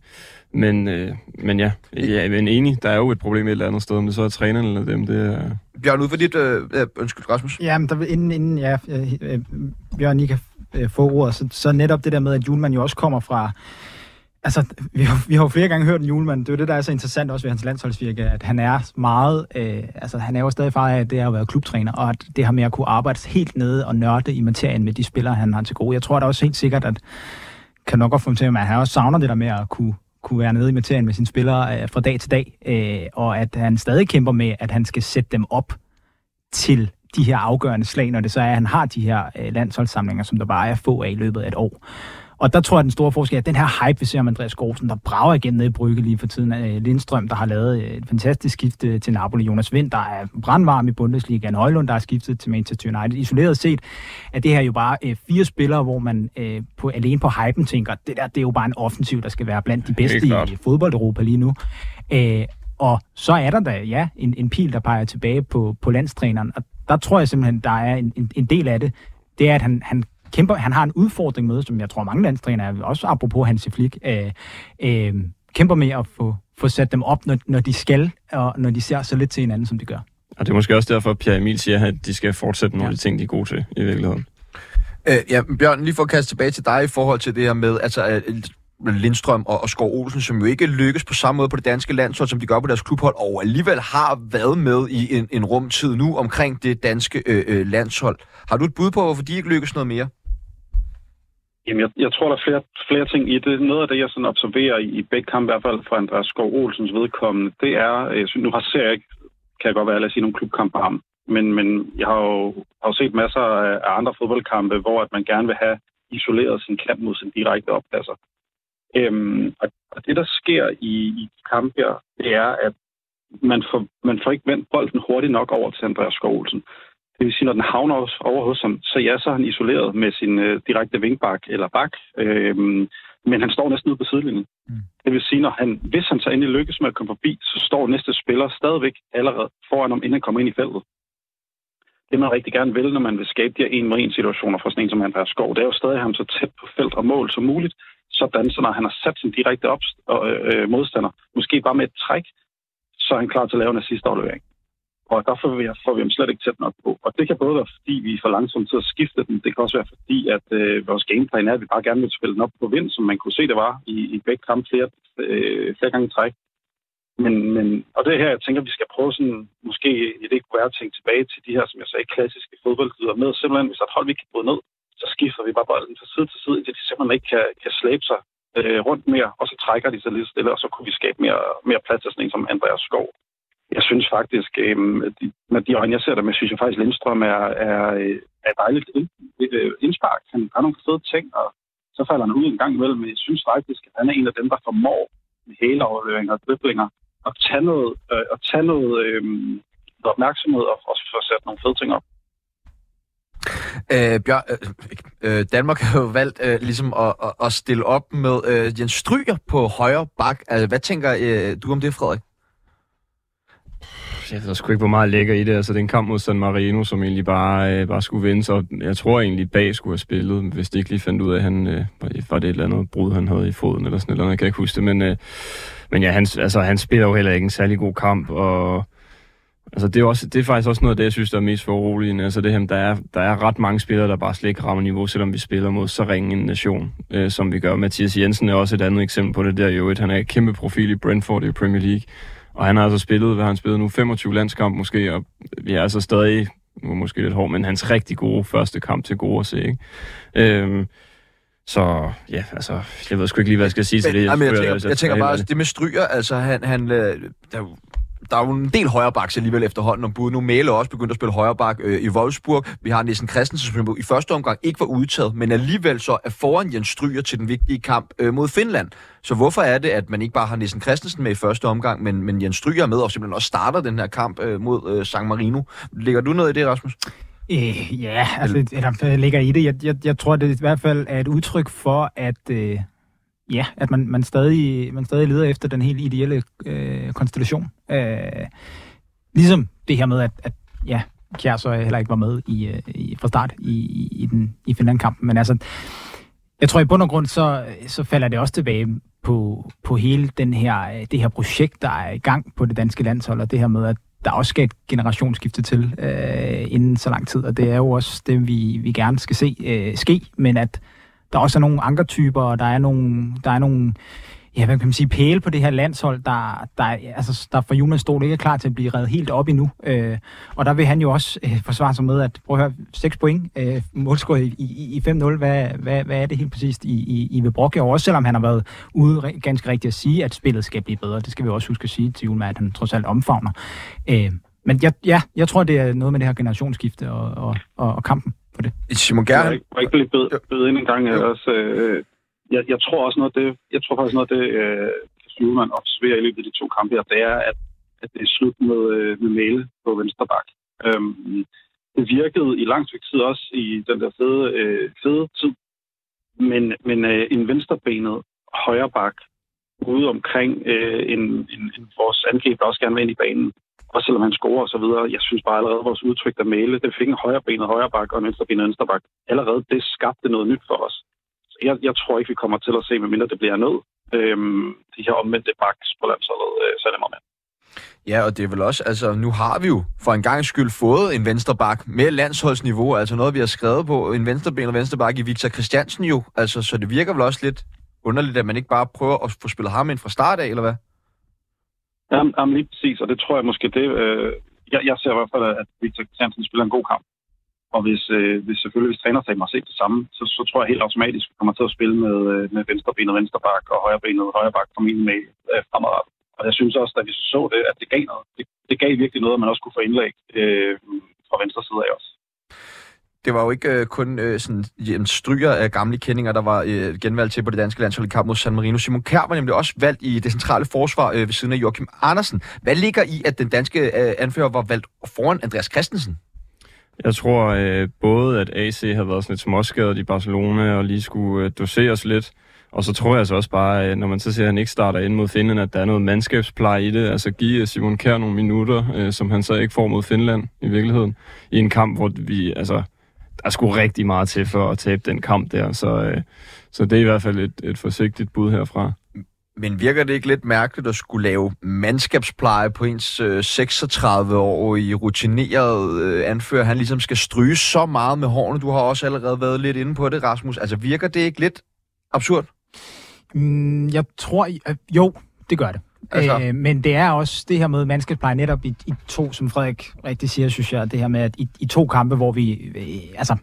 men, uh, men ja, jeg er enig. Der er jo et problem et eller andet sted, om det så er træneren eller dem. Det er... Bjørn, ud for dit... Uh, undskyld, Rasmus. Ja, men der, inden, inden ja, uh, Bjørn, I kan uh, få ordet, så, så netop det der med, at Julemand jo også kommer fra Altså, vi har, vi har jo flere gange hørt en julemand. Det er jo det, der er så interessant også ved hans landsholdsvirke, at han er meget, øh, altså han er jo stadig far af, at det at været klubtræner, og at det har med at kunne arbejde helt nede og nørde i materien med de spillere, han har til gode. Jeg tror da også helt sikkert, at kan nok godt få til, at han også savner det der med at kunne, kunne være nede i materien med sine spillere øh, fra dag til dag, øh, og at han stadig kæmper med, at han skal sætte dem op til de her afgørende slag, når det så er, at han har de her øh, landsholdssamlinger, som der bare er få af i løbet af et år. Og der tror jeg, at den store forskel er, at den her hype, vi ser om Andreas Gorsen, der brager igen ned i Brygge lige for tiden. Øh, Lindstrøm, der har lavet et fantastisk skifte til Napoli. Jonas Vind, der er brandvarm i Bundesliga. Højlund, der er skiftet til Manchester United. Isoleret set er det her jo bare øh, fire spillere, hvor man øh, på, alene på hypen tænker, det der det er jo bare en offensiv, der skal være blandt de bedste i fodbold-Europa lige nu. Øh, og så er der da, ja, en, en pil, der peger tilbage på, på landstræneren. Og der tror jeg simpelthen, der er en, en, en del af det. Det er, at han, han kæmper, han har en udfordring med, som jeg tror mange landstrænere, også apropos Hansi Flick, øh, øh, kæmper med at få, få sat dem op, når, når de skal, og når de ser så lidt til hinanden, som de gør. Og det er måske også derfor, at Pierre Emil siger, at de skal fortsætte nogle ja. af de ting, de er gode til i virkeligheden. Øh, ja, Bjørn, lige for at kaste tilbage til dig i forhold til det her med, altså Lindstrøm og, og Skov Olsen, som jo ikke lykkes på samme måde på det danske landshold, som de gør på deres klubhold, og alligevel har været med i en, en rumtid nu omkring det danske øh, øh, landshold. Har du et bud på, hvorfor de ikke lykkes noget mere? Jamen, jeg, jeg tror, der er flere, flere ting i det. Noget af det, jeg sådan observerer i, i begge kampe, i hvert fald fra Andreas Skov Olsens vedkommende, det er, øh, jeg synes, nu har ser jeg ikke, kan jeg godt være, lad at sige, nogle klubkampe ham. Men, men jeg har jo, har jo set masser af andre fodboldkampe, hvor at man gerne vil have isoleret sin kamp mod sin direkte oppladser. Øhm, og, og det, der sker i, i kampe her, det er, at man får, man får ikke vendt bolden hurtigt nok over til Andreas Skov Olsen. Det vil sige, når den havner over hos ham, så ja, så er han isoleret med sin øh, direkte vingbak eller bak, øh, men han står næsten ude på sidelinjen. Mm. Det vil sige, når han, hvis han så endelig lykkes med at komme forbi, så står næste spiller stadigvæk allerede foran ham, inden han kommer ind i feltet. det, man rigtig gerne vil, når man vil skabe de her en mod en situationer for sådan en som Andreas Skov, det er jo stadig ham så tæt på felt og mål som muligt, sådan så når han har sat sin direkte op, øh, modstander, måske bare med et træk, så er han klar til at lave en assist aflevering. Og der får vi, får vi dem slet ikke tæt nok på. Og det kan både være, fordi vi er for langsomt til at skifte den. Det kan også være, fordi at øh, vores gameplan er, at vi bare gerne vil spille den op på vind, som man kunne se, det var i, i begge kampe flere, øh, flere gange i træk. Men, men, og det er her, jeg tænker, at vi skal prøve sådan, måske i det kunne være at tænke tilbage til de her, som jeg sagde, klassiske fodboldgyder med. Simpelthen, hvis et hold vi kan bryde ned, så skifter vi bare bolden fra side til side, indtil de simpelthen ikke kan, kan slæbe sig øh, rundt mere, og så trækker de sig lidt stille, og så kunne vi skabe mere, mere plads til sådan en som Andreas Skov. Jeg synes faktisk, øh, med de øjne, jeg ser det med, synes jeg faktisk, Lindstrøm er, er, øh, er dejligt ind, øh, indspark. Han gør nogle fede ting, og så falder han ud en gang imellem, men jeg synes faktisk, at han er en af dem, der formår med hele overleveringer og driblinger at tage noget, øh, at tage noget, øh, noget opmærksomhed og og få sat nogle fede ting op. Øh, Bjørn, øh, øh, Danmark har jo valgt øh, ligesom at, at, at stille op med øh, Jens Stryger på højre bak. Altså, hvad tænker øh, du om det, Frederik? Jeg ved sgu ikke, hvor meget ligger i det. Altså, det er en kamp mod San Marino, som egentlig bare, øh, bare skulle vinde. Så jeg tror egentlig, bag skulle have spillet, hvis det ikke lige fandt ud af, at han, øh, var det et eller andet brud, han havde i foden, eller sådan noget. Jeg kan ikke huske det, men, øh, men ja, han, altså, han spiller jo heller ikke en særlig god kamp, og Altså, det, er også, det er faktisk også noget af det, jeg synes, der er mest foruroligende. Altså, det her, der, er, der er ret mange spillere, der bare slet ikke rammer niveau, selvom vi spiller mod så ringe en nation, øh, som vi gør. Mathias Jensen er også et andet eksempel på det der jo. Han er et kæmpe profil i Brentford i Premier League. Og han har altså spillet, hvad han spillet nu, 25 landskamp måske, og vi er altså stadig, nu måske lidt hård, men hans rigtig gode første kamp til gode at se, ikke? Øhm, så ja, altså, jeg ved sgu ikke lige, hvad jeg skal sige men, til det. Jeg, jeg, tænker, jeg, jeg tænker bare, altså, det med stryger, altså han, han øh, der, der er jo en del højre baks alligevel efterhånden om bud. Nu Mæle også begyndt at spille højre bak øh, i Wolfsburg. Vi har Nissen Christensen, som i første omgang ikke var udtaget, men alligevel så er foran Jens Stryger til den vigtige kamp øh, mod Finland. Så hvorfor er det, at man ikke bare har Nissen Christensen med i første omgang, men, men Jens Stryger med og simpelthen også starter den her kamp øh, mod øh, San Marino? Ligger du noget i det, Rasmus? Øh, ja, altså, eller ligger i det. Jeg, jeg, jeg tror, det i hvert fald er et udtryk for, at... Øh ja, at man, man, stadig, man stadig leder efter den helt ideelle øh, konstellation. Øh, ligesom det her med, at, at ja, Kjær så heller ikke var med i, øh, i, fra start i, i, den, i Finland-kampen. Men altså, jeg tror i bund og grund, så, så falder det også tilbage på, på hele den her, øh, det her projekt, der er i gang på det danske landshold, og det her med, at der også skal et generationsskifte til øh, inden så lang tid, og det er jo også det, vi, vi gerne skal se øh, ske, men at der også er nogle ankertyper, og der er nogle, der er nogle ja, hvad kan man sige, pæle på det her landshold, der, der, altså, der for Jonas Stol ikke er klar til at blive reddet helt op endnu. Øh, og der vil han jo også øh, forsvare sig med, at prøv at høre, 6 point, øh, målscore i, i, i 5-0, hvad, hvad, hvad er det helt præcist i, i, i ved Brokke? Og også selvom han har været ude ganske rigtigt at sige, at spillet skal blive bedre, det skal vi også huske at sige til Julma, at han trods alt omfavner. Øh, men jeg, ja, jeg tror, det er noget med det her generationsskifte og, og, og, og kampen på det. Simon Gern? Jeg var ikke lige bød ind en gang. Jeg, også, øh, jeg, jeg, tror også noget det, jeg tror faktisk noget det, øh, Flyvman observerer i løbet af de to kampe her, det er, at, at det er slut med, øh, med male på venstre bak. Øhm, det virkede i lang tid også i den der fede, øh, fede tid. Men, men øh, en venstrebenet højre bak ude omkring øh, en, en, en, vores angreb, der også gerne vil ind i banen, også selvom han scorer og så videre. Jeg synes bare allerede, vores udtryk der male, det fik en højre benet højre bak og en venstre benet venstre bak. Allerede det skabte noget nyt for os. Så jeg, jeg tror ikke, vi kommer til at se, medmindre det bliver nød, øhm, de her omvendte baks på landsholdet øh, så det med. Ja, og det er vel også, altså nu har vi jo for en gang skyld fået en vensterbak med landsholdsniveau, altså noget, vi har skrevet på, en venstreben og vensterbak i Victor Christiansen jo, altså så det virker vel også lidt underligt, at man ikke bare prøver at få spillet ham ind fra start af, eller hvad? Jamen, jamen lige præcis, og det tror jeg måske det... Øh, jeg, jeg ser i hvert fald, at Victor Christiansen spiller en god kamp. Og hvis, øh, hvis selvfølgelig hvis trænerstaben har set det samme, så, så tror jeg helt automatisk, at vi kommer til at spille med, øh, med venstrebenet vensterbak og højrebenet højreback fra min med øh, fremadrettet. Og jeg synes også, at vi så det, at det gav noget. Det, det gav virkelig noget, at man også kunne få indlæg øh, fra venstre side af os det var jo ikke øh, kun øh, sådan jamen, Stryger af gamle kendinger, der var øh, genvalgt til på det danske landshold i kamp mod San Marino. Simon Kjær var nemlig også valgt i det centrale forsvar øh, ved siden af Joachim Andersen. Hvad ligger i, at den danske øh, anfører var valgt foran Andreas Christensen? Jeg tror øh, både, at AC har været sådan lidt småskadet i Barcelona og lige skulle øh, doseres lidt, Og så tror jeg så også bare, øh, når man så ser, at han ikke starter ind mod Finland, at der er noget mandskabspleje i det. Altså give øh, Simon Kjær nogle minutter, øh, som han så ikke får mod Finland i virkeligheden. I en kamp, hvor vi, altså, der er sgu rigtig meget til for at tabe den kamp der. Så, øh, så det er i hvert fald et, et forsigtigt bud herfra. Men virker det ikke lidt mærkeligt at skulle lave mandskabspleje på ens øh, 36-årige rutineret øh, anfører? Han ligesom skal stryge så meget med hårene. Du har også allerede været lidt inde på det, Rasmus. Altså virker det ikke lidt absurd? Mm, jeg tror, øh, jo, det gør det. Altså. Øh, men det er også det her med mandskabspleje netop i, i to, som Frederik rigtig siger, synes jeg, det her med, at i, i to kampe, hvor vi, øh, altså,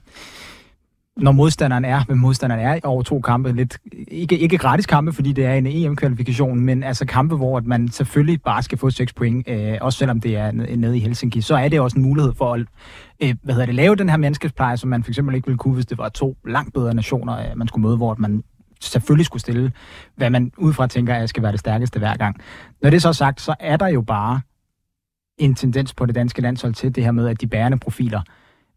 når modstanderen er, hvem modstanderen er over to kampe, lidt, ikke, ikke gratis kampe, fordi det er en EM-kvalifikation, men altså kampe, hvor at man selvfølgelig bare skal få 6 point, øh, også selvom det er nede i Helsinki, så er det også en mulighed for at øh, hvad hedder det, lave den her mandskabspleje, som man for eksempel ikke ville kunne, hvis det var to langt bedre nationer, øh, man skulle møde, hvor man selvfølgelig skulle stille, hvad man udefra tænker, at skal være det stærkeste hver gang. Når det er så sagt, så er der jo bare en tendens på det danske landshold til det her med, at de bærende profiler,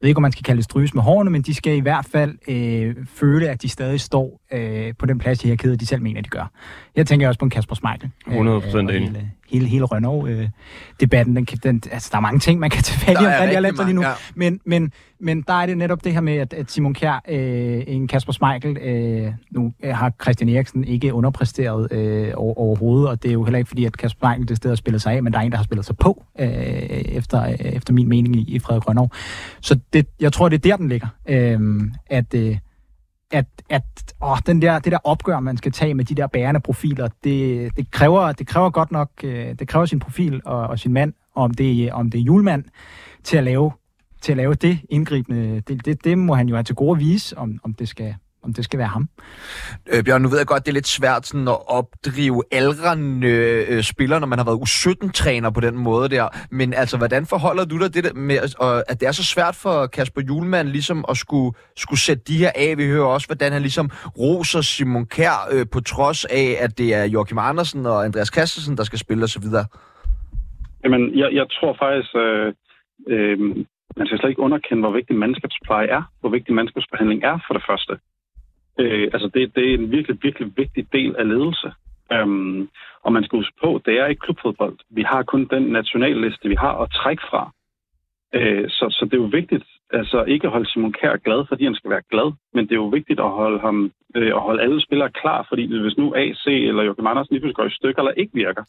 jeg ved ikke, om man skal kalde det stryges med hårene, men de skal i hvert fald øh, føle, at de stadig står øh, på den plads i her de selv mener, de gør. Jeg tænker også på en Kasper Smeichel. 100 procent øh, enig hele, hele Renault-debatten. Øh, den, den, altså, der er mange ting, man kan tage fat i omkring jeg lige nu. Ja. Men, men, men der er det netop det her med, at, at Simon Kjær, øh, en Kasper Schmeichel, øh, nu øh, har Christian Eriksen ikke underpræsteret øh, over, overhovedet, og det er jo heller ikke fordi, at Kasper Schmeichel det sted har spillet sig af, men der er en, der har spillet sig på, øh, efter, øh, efter min mening i, i Frederik Renault. Så det, jeg tror, det er der, den ligger. Øh, at... Øh, at, at åh, den der, det der opgør, man skal tage med de der bærende profiler, det, det, kræver, det kræver godt nok, øh, det kræver sin profil og, og sin mand, om det, øh, om det er julemand, til at lave, til at lave det indgribende. Det, det, det må han jo have til gode at vise, om, om det skal, om det skal være ham. Øh, Bjørn, nu ved jeg godt, det er lidt svært sådan at opdrive aldrende øh, spillere, når man har været U17-træner på den måde der. Men altså, hvordan forholder du dig det der med, at, at det er så svært for Kasper Julemand ligesom at skulle, skulle sætte de her af? Vi hører også, hvordan han ligesom roser Simon Kær øh, på trods af, at det er Joachim Andersen og Andreas Kastensen, der skal spille osv. Jamen, jeg, jeg tror faktisk, øh, øh, man skal slet ikke underkende, hvor vigtig mandskabspleje er, hvor vigtig mandskabsbehandling er for det første. Øh, altså det, det er en virkelig, virkelig vigtig del af ledelse. Øhm, og man skal huske på, det er ikke klubfodbold. Vi har kun den nationalliste, vi har at trække fra. Øh, så, så det er jo vigtigt, altså ikke at holde Simon Kjær glad, fordi han skal være glad, men det er jo vigtigt at holde, ham, øh, at holde alle spillere klar, fordi hvis nu AC eller Joachim Andersen lige går i stykker eller ikke virker,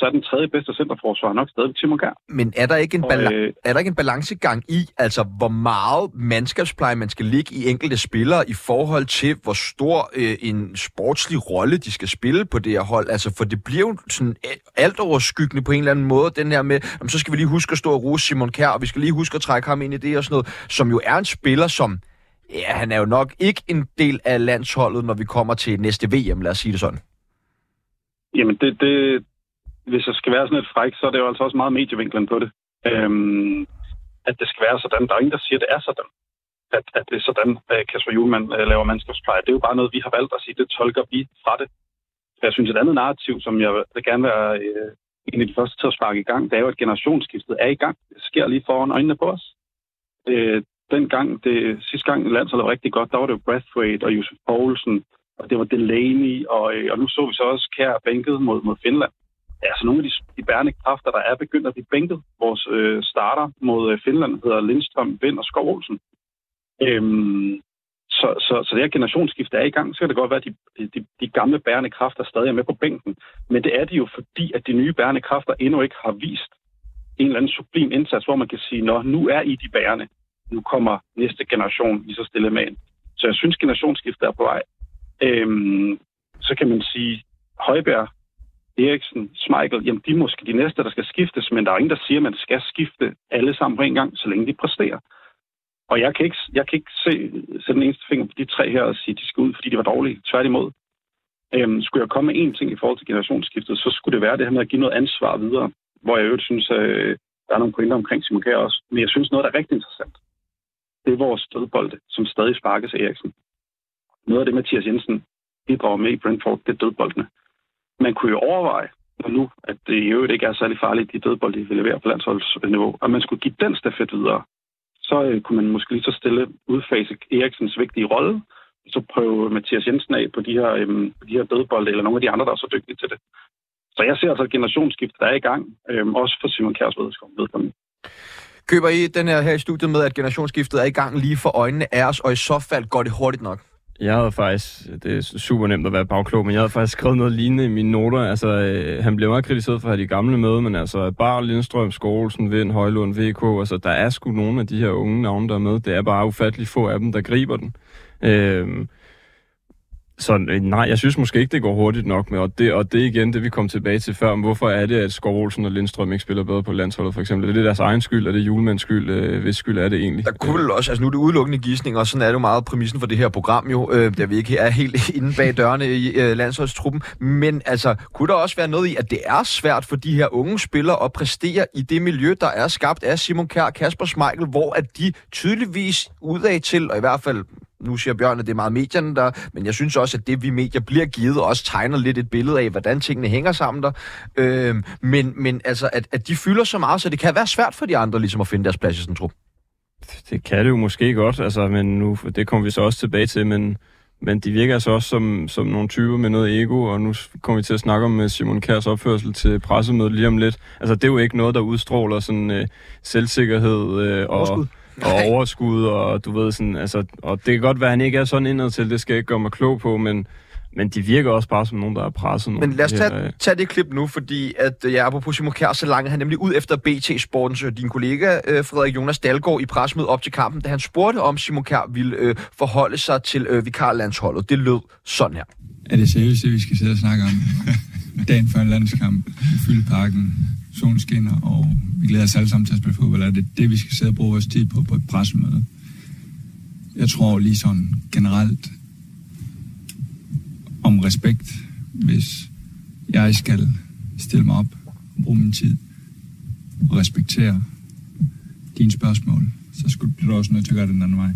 så er den tredje bedste centerforsvar nok stadig Timo Kær. Men er der, ikke en bala- øh, er der ikke en balancegang i, altså hvor meget mandskabspleje man skal ligge i enkelte spillere i forhold til, hvor stor øh, en sportslig rolle de skal spille på det her hold? Altså, for det bliver jo sådan alt overskyggende på en eller anden måde, den her med, jamen, så skal vi lige huske at stå og rose Simon Kær, og vi skal lige huske at trække ham ind i det og sådan noget, som jo er en spiller, som ja, han er jo nok ikke en del af landsholdet, når vi kommer til næste VM, lad os sige det sådan. Jamen, det, det, hvis jeg skal være sådan lidt fræk, så er det jo altså også meget medievinklen på det. Øhm, at det skal være sådan. Der er ingen, der siger, at det er sådan. At, at det er sådan, at Kasper Julemand øh, laver mandskabspleje. Det er jo bare noget, vi har valgt at sige. Det tolker vi fra det. Jeg synes, et andet narrativ, som jeg vil gerne være øh, en af de første til at sparke i gang, det er jo, at generationsskiftet er i gang. Det sker lige foran øjnene på os. Øh, den gang, det, sidste gang landsholdet var rigtig godt, der var det jo Brathwaite og Josef Poulsen, og det var Delaney, og, øh, og nu så vi så også Kær bænket mod, mod Finland altså nogle af de, de bærende kræfter, der er begyndt at blive bænket. Vores øh, starter mod øh, Finland hedder Lindstrøm, Vind og Skov Olsen. Øhm, så, så, så det her generationsskift er i gang. Så kan det godt være, at de, de, de gamle bærende kræfter stadig er med på bænken. Men det er de jo, fordi at de nye bærende kræfter endnu ikke har vist en eller anden sublim indsats, hvor man kan sige, nå, nu er I de bærende. Nu kommer næste generation lige så stille med ind. Så jeg synes, generationsskiftet er på vej. Øhm, så kan man sige, Højbjerg Eriksen, Schmeichel, jamen de er måske de næste, der skal skiftes, men der er ingen, der siger, at man skal skifte alle sammen på en gang, så længe de præsterer. Og jeg kan ikke, jeg kan ikke se, sætte den eneste finger på de tre her og sige, at de skal ud, fordi de var dårlige. Tværtimod. Øhm, skulle jeg komme med én ting i forhold til generationsskiftet, så skulle det være det her med at give noget ansvar videre, hvor jeg øvrigt synes, øh, der er nogle pointer omkring Simon Kjær også. Men jeg synes noget, der er rigtig interessant. Det er vores dødbolde, som stadig sparkes af Eriksen. Noget af det, Mathias Jensen bidrager med i Brentford, det er dødboldene man kunne jo overveje, og nu, at det i øvrigt ikke er særlig farligt, de dødbold, de vil levere på landsholdsniveau, og man skulle give den stafet videre, så øh, kunne man måske lige så stille udfase Eriksens vigtige rolle, så prøve Mathias Jensen af på de her, øh, på de her dødbold, eller nogle af de andre, der er så dygtige til det. Så jeg ser altså et generationsskift, der er i gang, øh, også for Simon Kjærs vedkommende. Køber I den her, her i studiet med, at generationsskiftet er i gang lige for øjnene af os, og i så fald går det hurtigt nok? Jeg havde faktisk, det er super nemt at være bagklog, men jeg havde faktisk skrevet noget lignende i mine noter. Altså, øh, han blev meget kritiseret for at have de gamle med, men altså, Bar, Lindstrøm, Skålsen, Vind, Højlund, VK, altså, der er sgu nogle af de her unge navne, der er med. Det er bare ufatteligt få af dem, der griber den. Øh, så øh, nej, jeg synes måske ikke, det går hurtigt nok med, og det, og det igen det, vi kom tilbage til før, om hvorfor er det, at Skov Olsen og Lindstrøm ikke spiller bedre på landsholdet, for eksempel? Er det deres egen skyld? Er det julemands skyld? Øh, hvis skyld er det egentlig? Der kunne vel også, altså nu er det udelukkende gissning, og sådan er det jo meget præmissen for det her program jo, øh, da vi ikke er helt inde bag dørene i øh, landsholdstruppen, men altså, kunne der også være noget i, at det er svært for de her unge spillere at præstere i det miljø, der er skabt af Simon Kjær og Kasper Schmeichel, hvor at de tydeligvis udad til, og i hvert fald nu siger Bjørn, at det er meget medierne der, men jeg synes også, at det vi medier bliver givet, også tegner lidt et billede af, hvordan tingene hænger sammen der. Øh, men, men altså, at, at de fylder så meget, så det kan være svært for de andre ligesom at finde deres plads i sådan en trup. Det kan det jo måske godt, altså, men nu, det kommer vi så også tilbage til, men, men de virker altså også som, som nogle typer med noget ego, og nu kommer vi til at snakke om Simon Kærs opførsel til pressemødet lige om lidt. Altså, det er jo ikke noget, der udstråler sådan øh, selvsikkerhed øh, og og overskud, og du ved sådan, altså, og det kan godt være, at han ikke er sådan indad til, det skal jeg ikke gøre mig klog på, men, men de virker også bare som nogen, der er presset. Men lad os tage, tage det klip nu, fordi at øh, jeg er på Simon Kjær så langt, han nemlig ud efter BT Sportens, din kollega øh, Frederik Jonas Dalgaard i pressemødet op til kampen, da han spurgte om Simon Kjær ville øh, forholde sig til øh, vikarlandsholdet. Det lød sådan her. Er det seriøst, det vi skal sidde og snakke om? Dagen før en landskamp, fylde parken, solen skinner, og vi glæder os alle sammen til at spille fodbold. Er det det, vi skal sidde og bruge vores tid på på et pressemøde? Jeg tror lige sådan generelt om respekt, hvis jeg skal stille mig op og bruge min tid og respektere dine spørgsmål, så skulle du også nødt til at gøre det den anden vej.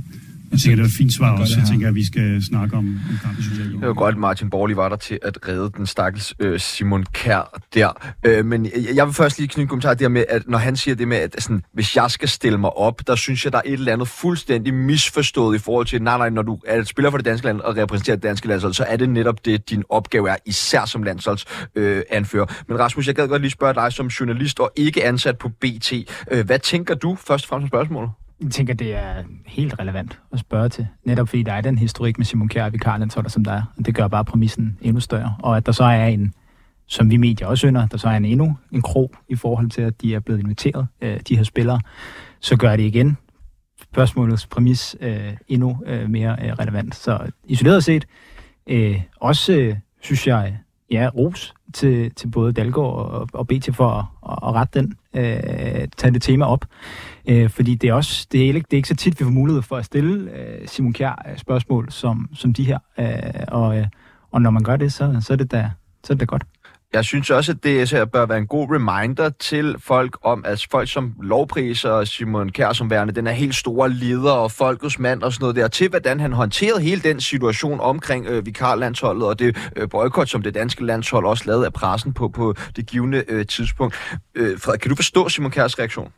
Jeg tænker, det er et fint svar også. Jeg tænker, at vi skal snakke om, om kampen, synes jeg. Det var godt, at Martin Borli var der til at redde den stakkels øh, Simon Kær der. Øh, men jeg, jeg vil først lige knytte en kommentar der med, at når han siger det med, at sådan, hvis jeg skal stille mig op, der synes jeg, der er et eller andet fuldstændig misforstået i forhold til, nej, nej, når du er spiller for det danske land og repræsenterer det danske landshold, så er det netop det, din opgave er, især som landsholdsanfører. Øh, anfører. men Rasmus, jeg gad godt lige spørge dig som journalist og ikke ansat på BT. Øh, hvad tænker du først og fremmest som spørgsmål? Jeg tænker, det er helt relevant at spørge til. Netop fordi der er den historik med Simon Kjær og vikarlandsholder, som der er. Og det gør bare præmissen endnu større. Og at der så er en, som vi medier også ynder, der så er en endnu en krog i forhold til, at de er blevet inviteret, øh, de her spillere, så gør det igen spørgsmålets præmis øh, endnu øh, mere øh, relevant. Så isoleret set, øh, også øh, synes jeg, ja, ros til, til både Dalgaard og, og BT for at, at rette den, øh, tage det tema op. Øh, fordi det er også det er, ikke, det er ikke så tit, vi får mulighed for at stille øh, Simon Kjær øh, spørgsmål som, som de her. Øh, og, øh, og når man gør det, så, så er det da, så er det da godt. Jeg synes også, at det her bør være en god reminder til folk om, at folk som lovpriser Simon Kjær som værende, den er helt store leder og folkets mand og sådan noget der, til hvordan han håndterede hele den situation omkring øh, vikarlandsholdet og det øh, boykot, som det danske landshold også lavede af pressen på, på det givende øh, tidspunkt. Øh, Frederik, kan du forstå Simon Kjærs reaktion?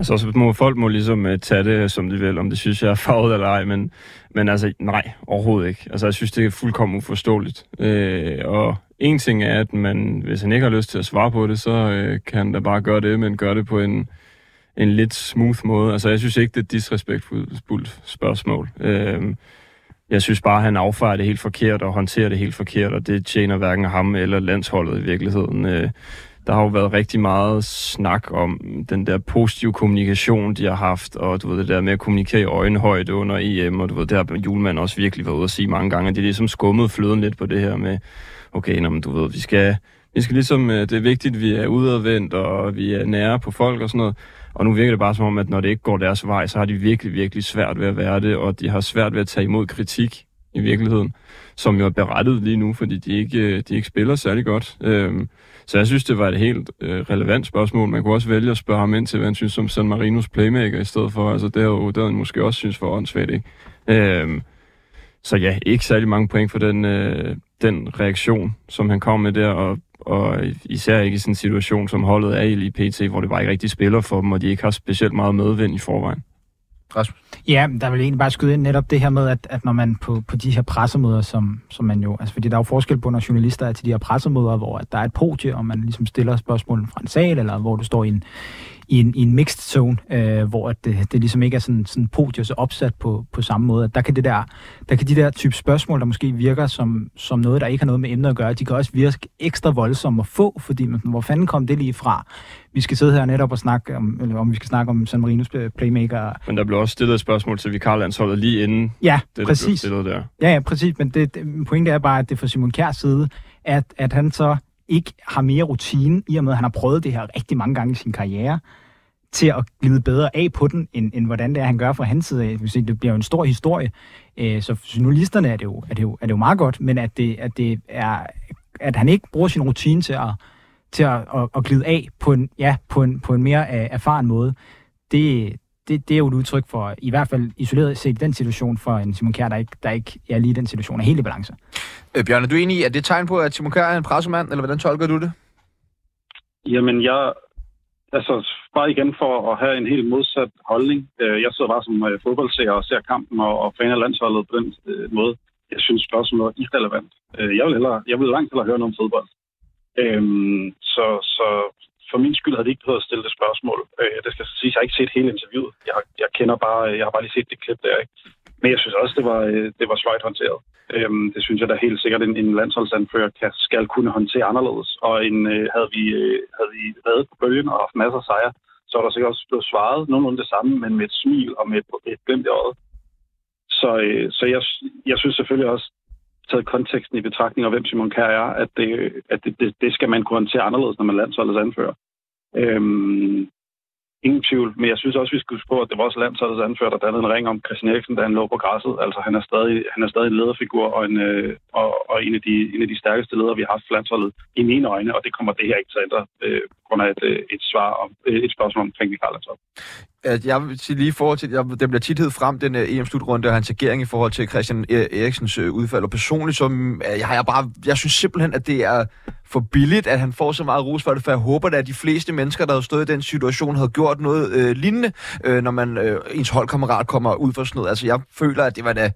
Altså, så må folk må ligesom uh, tage det, som de vil, om det synes jeg er farvet eller ej, men, men altså, nej, overhovedet ikke. Altså, jeg synes, det er fuldkommen uforståeligt. Øh, og en ting er, at man, hvis han ikke har lyst til at svare på det, så øh, kan han da bare gøre det, men gøre det på en, en lidt smooth måde. Altså, jeg synes ikke, det er et disrespektfuldt spørgsmål. Øh, jeg synes bare, at han affejer det helt forkert og håndterer det helt forkert, og det tjener hverken ham eller landsholdet i virkeligheden. Øh, der har jo været rigtig meget snak om den der positive kommunikation, de har haft, og du ved, det der med at kommunikere i øjenhøjde under EM, og du ved, det har Julemand også virkelig været ude at sige mange gange, at det er ligesom skummet fløden lidt på det her med, okay, når men du ved, vi skal, vi skal ligesom, øh, det er vigtigt, at vi er udadvendt, og vi er nære på folk og sådan noget. Og nu virker det bare som om, at når det ikke går deres vej, så har de virkelig, virkelig svært ved at være det, og de har svært ved at tage imod kritik i virkeligheden, som jo er berettet lige nu, fordi de ikke, øh, de ikke spiller særlig godt. Øhm, så jeg synes, det var et helt øh, relevant spørgsmål. Man kunne også vælge at spørge ham ind til, hvad han synes om San Marinos playmaker i stedet for. Altså, det har jo det han måske også synes for åndssvagt, ikke? Øhm, så ja, ikke særlig mange point for den, øh, den reaktion, som han kom med der, og, og især ikke i sådan en situation, som holdet er i lige PT, hvor det bare ikke rigtig spiller for dem, og de ikke har specielt meget medvind i forvejen. Rasmus? Ja, der vil egentlig bare skyde ind netop det her med, at, at når man på, på de her pressemøder, som, som man jo, altså fordi der er jo forskel på, når journalister er til de her pressemøder, hvor at der er et podie, og man ligesom stiller spørgsmål fra en sal, eller hvor du står i en, i en, i en mixed zone, øh, hvor at det, det ligesom ikke er sådan, sådan podie så opsat på, på samme måde. At der kan, det der, der kan de der type spørgsmål, der måske virker som, som noget, der ikke har noget med emnet at gøre, de kan også virke ekstra voldsomme at få, fordi man, hvor fanden kom det lige fra? Vi skal sidde her netop og snakke om, eller om vi skal snakke om San Marinos playmaker. Men der blev også stillet et spørgsmål til vikarlandsholdet lige inden ja, det, præcis. blev stillet der. Ja, ja, præcis. Men det, det, pointet er bare, at det fra Simon Kjærs side, at, at han så ikke har mere rutine, i og med at han har prøvet det her rigtig mange gange i sin karriere til at glide bedre af på den, end, end hvordan det er, han gør fra hans side af. Det bliver jo en stor historie. Øh, så for journalisterne er det, jo, er, det jo, er det jo meget godt, men at, det, at, det er, at han ikke bruger sin rutine til at, til at, at, at glide af på en, ja, på en, på en mere øh, erfaren måde, det, det, det er jo et udtryk for, i hvert fald isoleret set i den situation, for en Simon Kjær, der ikke, der ikke er lige i den situation, er helt i balance. Øh, Bjørn, er du enig i, at det er tegn på, at Simon Kjær er en pressemand, eller hvordan tolker du det? Jamen, jeg, altså, bare igen for at have en helt modsat holdning. Øh, jeg sidder bare som øh, fodboldseer og ser kampen og, og fan af landsholdet på den øh, måde. Jeg synes spørgsmålet er irrelevant. Jeg vil, hellere, jeg vil langt hellere høre noget om fodbold. Øhm, så, så for min skyld havde det ikke behøvet at stille det spørgsmål. Øh, det skal sige, jeg har ikke set hele interviewet. Jeg, jeg kender bare, jeg har bare lige set det klip der. Ikke? Men jeg synes også, det var, øh, det var svært håndteret. Øhm, det synes jeg da helt sikkert, en, en landsholdsanfører kan, skal kunne håndtere anderledes. Og en, øh, havde, vi, øh, havde vi været på bølgen og haft masser af sejre, så er der sikkert også blevet svaret nogenlunde det samme, men med et smil og med et, et glimt i øjet. Så, øh, så jeg, jeg synes selvfølgelig også, taget konteksten i betragtning af, hvem Simon Kjær er, at, det, at det, det, det skal man kunne håndtere anderledes, når man landsholdets anfører. Øhm, Ingen tvivl, men jeg synes også, vi skal huske på, at det var også landsholdets anfører, der dannede en ring om Christian Eriksen, da han lå på græsset. Altså, han er stadig, han er stadig en lederfigur og en, øh, og, og en, af de, en af de stærkeste ledere, vi har haft for landsholdet i mine øjne, og det kommer det her ikke til at ændre øh, på grund af et, øh, et, svar om, øh, et spørgsmål omkring Michael Landshold at jeg vil sige lige i forhold til, jeg, den bliver tit hed frem, den uh, EM-slutrunde og hans agering i forhold til Christian øh, Eriksens uh, udfald. Og personligt, så uh, jeg, har jeg, bare, jeg synes simpelthen, at det er for billigt, at han får så meget ros for det, for jeg håber at de fleste mennesker, der har stået i den situation, havde gjort noget øh, lignende, øh, når man øh, ens holdkammerat kommer ud for sådan noget. Altså, jeg føler, at det var da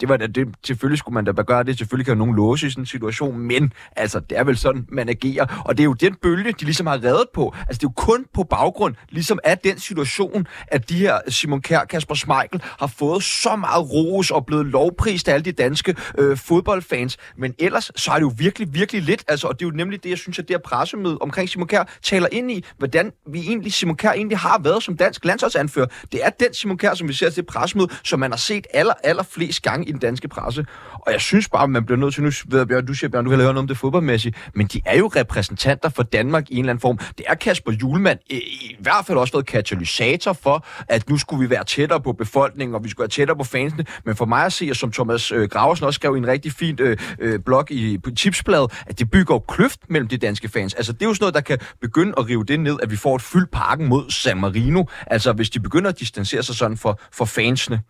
det var det, selvfølgelig skulle man da gøre det. Selvfølgelig kan nogen låse i sådan en situation, men altså, det er vel sådan, man agerer. Og det er jo den bølge, de ligesom har reddet på. Altså, det er jo kun på baggrund ligesom af den situation, at de her Simon Kjær, Kasper Schmeichel har fået så meget ros og blevet lovprist af alle de danske øh, fodboldfans. Men ellers, så er det jo virkelig, virkelig lidt. Altså, og det er jo nemlig det, jeg synes, at det her pressemøde omkring Simon Kjær taler ind i, hvordan vi egentlig, Simon Kjær egentlig har været som dansk landsholdsanfører. Det er den Simon Kjær, som vi ser til pressemøde, som man har set aller, aller flest gange i den danske presse. Og jeg synes bare, man bliver nødt til, nu ved Bjørn, du siger, Bjørn, du vil høre noget om det fodboldmæssigt, men de er jo repræsentanter for Danmark i en eller anden form. Det er Kasper Julemand i, i hvert fald også været katalysator for, at nu skulle vi være tættere på befolkningen, og vi skulle være tættere på fansene. Men for mig at se, og som Thomas øh, Graversen også skrev i en rigtig fint øh, øh, blog i på Tipsbladet, at det bygger jo kløft mellem de danske fans. Altså det er jo sådan noget, der kan begynde at rive det ned, at vi får et fyldt parken mod San Marino. Altså hvis de begynder at distancere sig sådan for, for fansene.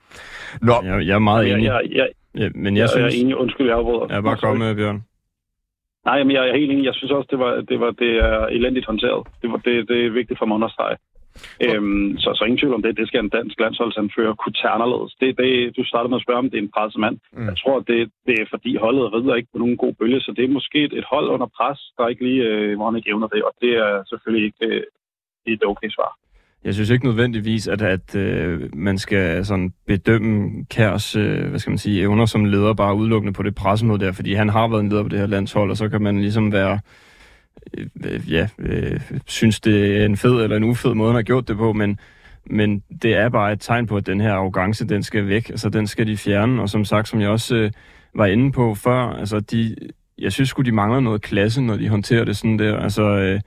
Nå. Jeg, jeg er meget enig. Jeg, jeg, Ja, men jeg, jeg synes... Jeg er enig. Undskyld, jeg afbryder. Ja, bare kom med, Bjørn. Nej, men jeg er helt enig. Jeg synes også, det var, det var det er elendigt håndteret. Det, var, det, det er vigtigt for mig at understrege. Øhm, så, så ingen tvivl om det. Det skal en dansk landsholdsanfører kunne tage anderledes. Det, det, du startede med at spørge, om det er en pressemand. Mm. Jeg tror, det, det er fordi holdet rider ikke på nogen god bølge, så det er måske et, et hold under pres, der ikke lige, øh, hvor han ikke evner det, og det er selvfølgelig ikke øh, et okay svar. Jeg synes ikke nødvendigvis, at, at øh, man skal sådan bedømme Kærs øh, hvad skal man sige, evner som leder bare udelukkende på det pressemøde der, fordi han har været en leder på det her landshold, og så kan man ligesom være, øh, ja, øh, synes det er en fed eller en ufed måde, han har gjort det på, men, men det er bare et tegn på, at den her arrogance, den skal væk, altså den skal de fjerne, og som sagt, som jeg også øh, var inde på før, altså de, jeg synes sgu, de mangler noget klasse, når de håndterer det sådan der, altså... Øh,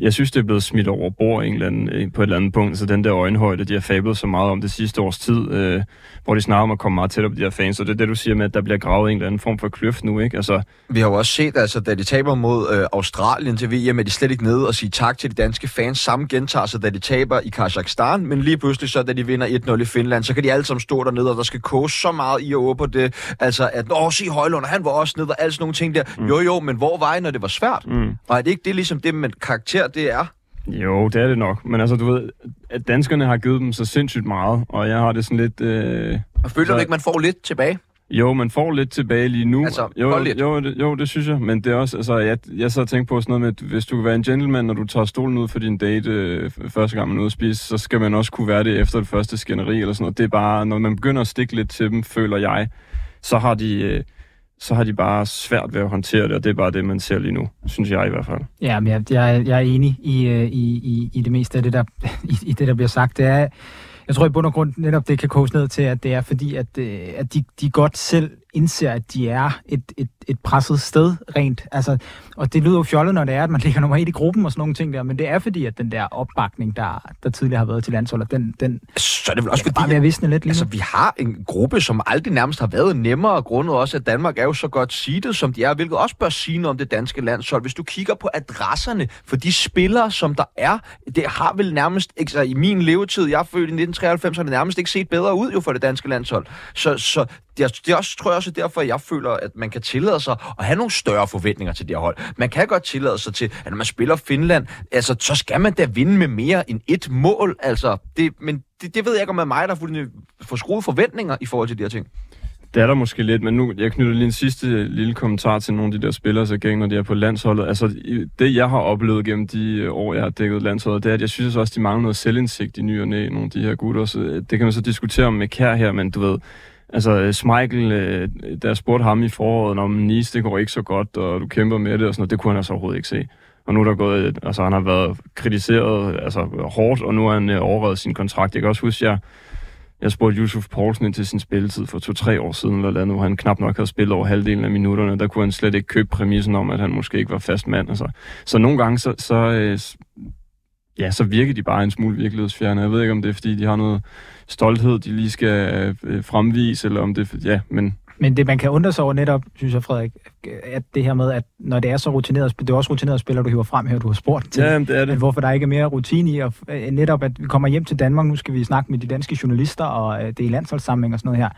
jeg synes, det er blevet smidt over bord en eller anden, på et eller andet punkt. Så den der øjenhøjde, de har fablet så meget om det sidste års tid, øh, hvor de snakker om at komme meget tættere på de her fans. Og det er det, du siger med, at der bliver gravet en eller anden form for kløft nu, ikke? Altså... Vi har jo også set, altså, da de taber mod øh, Australien til VM, er de slet ikke nede og sige tak til de danske fans. Samme gentager sig, da de taber i Kazakhstan, men lige pludselig så, da de vinder 1-0 i Finland, så kan de alle sammen stå dernede, og der skal koge så meget i og på det. Altså, at, åh, se Højlund, han var også nede, og alle sådan nogle ting der. Mm. Jo, jo, men hvor var I, når det var svært? Mm. Og er det ikke det, ligesom det, man karakter det er? Jo, det er det nok. Men altså, du ved, at danskerne har givet dem så sindssygt meget, og jeg har det sådan lidt... Øh, Og føler Så- du ikke, man får lidt tilbage? jo, man får lidt tilbage lige nu. Altså, jo, lidt. jo, det, jo, det synes jeg. Men det er også, altså, jeg, jeg så og tænkte på sådan noget med, at hvis du vil være en gentleman, når du tager stolen ud for din date øh, første gang man er ude at spise, så skal man også kunne være det efter det første skænderi eller sådan noget. Det er bare, når man begynder at stikke lidt til dem, føler jeg, så har de... Øh, så har de bare svært ved at håndtere det, og det er bare det, man ser lige nu, synes jeg i hvert fald. Ja, men jeg, jeg, jeg er enig i, øh, i, i, i det meste af det, der, i, i det, der bliver sagt. Det er, jeg tror i bund og grund netop, det kan koges ned til, at det er fordi, at, øh, at de, de godt selv indser, at de er et, et, et presset sted rent. Altså, og det lyder jo fjollet, når det er, at man ligger nummer et i gruppen og sådan nogle ting der, men det er fordi, at den der opbakning, der, der tidligere har været til landsholdet, den, den Så er det vel også er bare fordi, ved at visne lidt lige Altså, vi har en gruppe, som aldrig nærmest har været nemmere, grundet også, at Danmark er jo så godt seedet, som de er, hvilket også bør sige noget om det danske landshold. Hvis du kigger på adresserne for de spillere, som der er, det har vel nærmest, ikke, så i min levetid, jeg er født i 1993, har det nærmest ikke set bedre ud jo for det danske landshold. Så, så det, er, det er også, tror jeg også derfor, derfor, jeg føler, at man kan tillade sig at have nogle større forventninger til det her hold. Man kan godt tillade sig til, at når man spiller Finland, altså, så skal man da vinde med mere end et mål. Altså, det, men det, det ved jeg ikke, om det er mig, der har fuldstændig får forventninger i forhold til de her ting. Det er der måske lidt, men nu, jeg knytter lige en sidste lille kommentar til nogle af de der spillere, så gang, når de er på landsholdet. Altså, det jeg har oplevet gennem de år, jeg har dækket landsholdet, det er, at jeg synes også, de mangler noget selvindsigt i ny og næ, nogle af de her gutter. Så øh, det kan man så diskutere om med Kær her, men du ved, altså øh, Schmeichel, øh, der spurgte ham i foråret, om Nice, det går ikke så godt, og du kæmper med det, og sådan noget, det kunne han altså overhovedet ikke se. Og nu er der gået, altså han har været kritiseret altså, hårdt, og nu har han øh, overrevet sin kontrakt. Jeg kan også huske, jeg jeg spurgte Yusuf Poulsen ind til sin spilletid for to-tre år siden, eller andet, hvor han knap nok havde spillet over halvdelen af minutterne. Der kunne han slet ikke købe præmissen om, at han måske ikke var fast mand. Altså. Så nogle gange, så, så, øh, ja, så virker de bare en smule virkelighedsfjerne. Jeg ved ikke, om det er, fordi de har noget stolthed, de lige skal øh, fremvise, eller om det er, ja, men men det, man kan undre sig over netop, synes jeg, Frederik, at det her med, at når det er så rutineret, det er også rutineret spiller, du hiver frem her, du har spurgt til. ja, jamen, det er det. hvorfor der ikke er mere rutine i, og øh, netop at vi kommer hjem til Danmark, nu skal vi snakke med de danske journalister, og øh, det er i landsholdssamling og sådan noget her.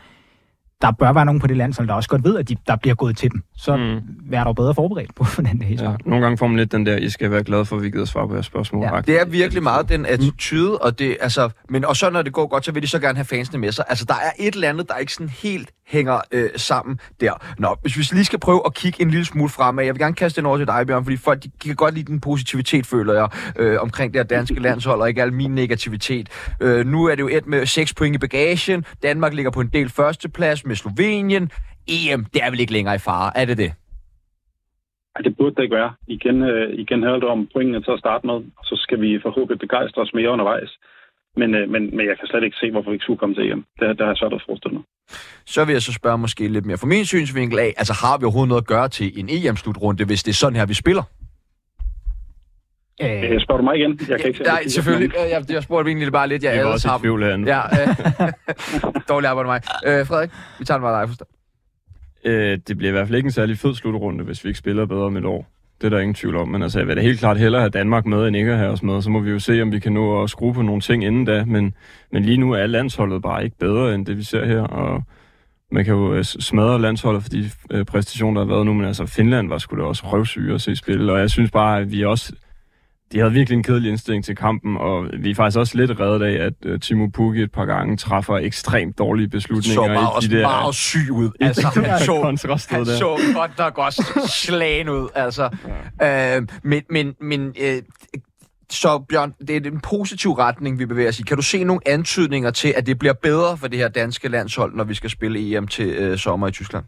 Der bør være nogen på det landshold, der også godt ved, at de, der bliver gået til dem. Så Mm. vær dog bedre forberedt på den dag. Ja, Ja. nogle gange får man lidt den der, I skal være glade for, at vi gider svare på jeres spørgsmål. Ja, Det er virkelig meget den attitude, og det, altså, men og så når det går godt, så vil de så gerne have fansene med sig. Altså, der er et eller andet, der ikke sådan helt hænger øh, sammen der. Nå, hvis vi lige skal prøve at kigge en lille smule fremad, jeg vil gerne kaste den over til dig, Bjørn, fordi folk de kan godt lide den positivitet, føler jeg, øh, omkring det her danske landshold, og ikke al min negativitet. Øh, nu er det jo et med 6 point i bagagen, Danmark ligger på en del førsteplads med Slovenien. EM, det er vel ikke længere i fare, er det det? Ej, det burde det ikke være. Igen, øh, igen handler det om pointene til at starte med, og så skal vi forhåbentlig begejstre os mere undervejs. Men, øh, men, men jeg kan slet ikke se, hvorfor vi ikke skulle komme til EM. Det, det har jeg svært at forestille mig. Så vil jeg så spørge måske lidt mere fra min synsvinkel af, altså har vi overhovedet noget at gøre til en EM-slutrunde, hvis det er sådan her, vi spiller? Øh, Øh, spørger du mig igen? Jeg kan ikke se, Nej, selvfølgelig. Jeg, jeg, jeg spurgte egentlig bare lidt, jeg Jeg var også i ham. tvivl den. Ja, øh, dårlig arbejde mig. Øh, Frederik, vi tager den bare dig forstå. Øh, det bliver i hvert fald ikke en særlig fed slutrunde, hvis vi ikke spiller bedre om et år. Det er der ingen tvivl om. Men altså, jeg vil da helt klart hellere have Danmark med, end ikke at have os med. Så må vi jo se, om vi kan nå at skrue på nogle ting inden da. Men, men lige nu er landsholdet bare ikke bedre, end det vi ser her. Og man kan jo øh, smadre landsholdet for de øh, præstationer, der har været nu. Men altså, Finland var sgu da også røvsyge at se spille. Og jeg synes bare, at vi også... De havde virkelig en kedelig indstilling til kampen, og vi er faktisk også lidt reddet af, at uh, Timo Pukki et par gange træffer ekstremt dårlige beslutninger Så meget, i de der meget syg ud. Altså, han så, han der. så godt nok også slagen ud. Altså. Øh, men, men, men øh, så Bjørn, det er en positiv retning, vi bevæger os i. Kan du se nogle antydninger til, at det bliver bedre for det her danske landshold, når vi skal spille EM til øh, sommer i Tyskland?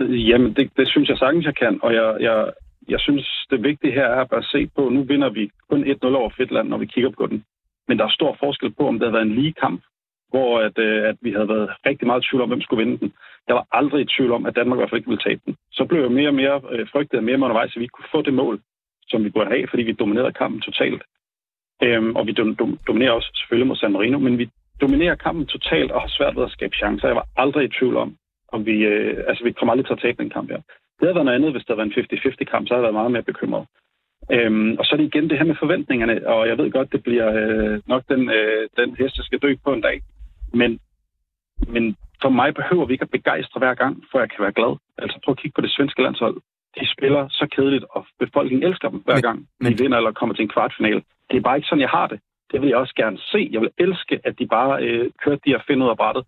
Jamen, det, det synes jeg sagtens, jeg kan. Og jeg, jeg, jeg synes, det vigtige her er at se på, nu vinder vi kun 1-0 over Fedtland, når vi kigger på den. Men der er stor forskel på, om det havde været en lige kamp, hvor at, øh, at vi havde været rigtig meget i tvivl om, hvem skulle vinde den. Jeg var aldrig i tvivl om, at Danmark i hvert fald ikke ville tabe den. Så blev jeg mere og mere øh, frygtet og mere med undervejs, at vi ikke kunne få det mål, som vi burde have, fordi vi dominerede kampen totalt. Øhm, og vi dom, dom, dominerer også selvfølgelig mod San Marino, men vi dominerer kampen totalt og har svært ved at skabe chancer. Jeg var aldrig i tvivl om, om vi, øh, altså vi kommer aldrig til at tabe den kamp her. Det havde været noget andet, hvis der var en 50-50 kamp, så havde jeg været meget mere bekymret. Øhm, og så er det igen det her med forventningerne, og jeg ved godt, det bliver øh, nok den, øh, den hest, der skal dø på en dag. Men, men for mig behøver vi ikke at begejstre hver gang, for jeg kan være glad. Altså prøv at kigge på det svenske landshold. de spiller så kedeligt, og befolkningen elsker dem hver gang, men- de vinder eller kommer til en kvartfinale. Det er bare ikke sådan, jeg har det. Det vil jeg også gerne se. Jeg vil elske, at de bare øh, kører de her finde ud af brættet.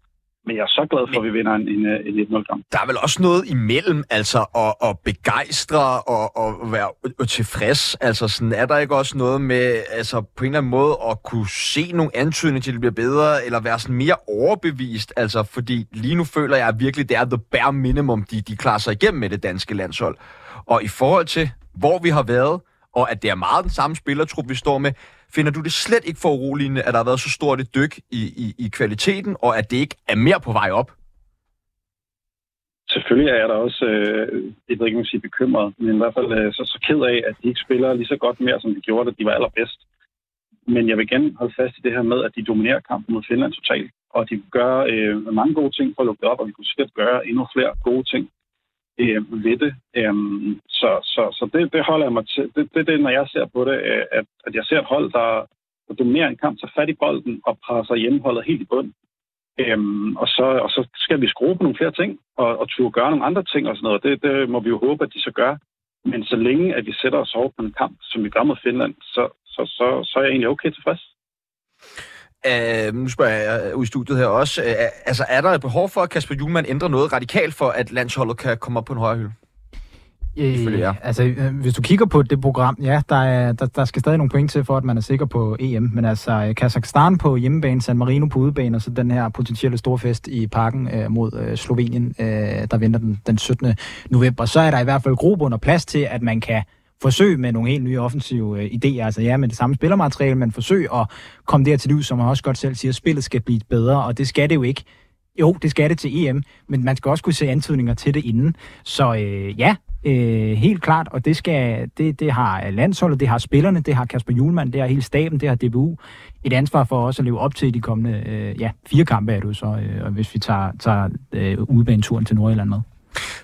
Men jeg er så glad for, at vi vinder en, en, øh, en 1-0-kamp. Der er vel også noget imellem, altså at, at begejstre og, og være tilfreds. Altså sådan, er der ikke også noget med, altså på en eller anden måde, at kunne se nogle antydninger til, at det bliver bedre, eller være sådan mere overbevist? Altså, fordi lige nu føler jeg at virkelig, det er the bare minimum, de, de klarer sig igennem med det danske landshold. Og i forhold til, hvor vi har været, og at det er meget den samme spillertrup, vi står med, finder du det slet ikke for uroligende, at der har været så stort et dyk i, i, i kvaliteten, og at det ikke er mere på vej op? Selvfølgelig er jeg da også, øh, jeg ved ikke, om sige bekymret, men i hvert fald øh, så, så ked af, at de ikke spiller lige så godt mere, som de gjorde, da de var allerbedst. Men jeg vil gerne holde fast i det her med, at de dominerer kampen mod Finland totalt, og de gør øh, mange gode ting for at lukke det op, og vi kunne sikkert gøre endnu flere gode ting øh, ved det. Øhm, så så, så det, det holder jeg mig til. Det, det er det, når jeg ser på det, øh, at, at jeg ser et hold, der, der dominerer en kamp, tager fat i bolden og presser hjemmeholdet helt i bund. Øhm, og, så, og så skal vi skrue på nogle flere ting, og, og turde gøre nogle andre ting og sådan noget. Det, det må vi jo håbe, at de så gør. Men så længe, at vi sætter os over på en kamp, som vi gør mod Finland, så, så, så, så er jeg egentlig okay tilfreds. Uh, nu spørger jeg øh, ud i studiet her også. Uh, altså, er der et behov for, at Kasper Julemand ændrer noget radikalt for, at landsholdet kan komme op på en højere hylde? Øh, altså, øh, hvis du kigger på det program, ja, der, er, der, der skal stadig nogle point til, for at man er sikker på EM. Men altså, øh, Kazakhstan på hjemmebane, San Marino på udebane, og så den her potentielle store fest i parken øh, mod øh, Slovenien, øh, der venter den, den 17. november. Så er der i hvert fald grobund og plads til, at man kan forsøg med nogle helt nye offensive øh, idéer. Altså ja, med det samme spillermateriale, men forsøg at komme der til liv, som man også godt selv siger, at spillet skal blive bedre, og det skal det jo ikke. Jo, det skal det til EM, men man skal også kunne se antydninger til det inden. Så øh, ja, øh, helt klart, og det, skal, det, det har landsholdet, det har spillerne, det har Kasper Julemand, det har hele staben, det har DBU et ansvar for også at leve op til de kommende øh, ja, fire kampe, er det så, øh, og hvis vi tager, tager øh, udebaneturen til Nordjylland med.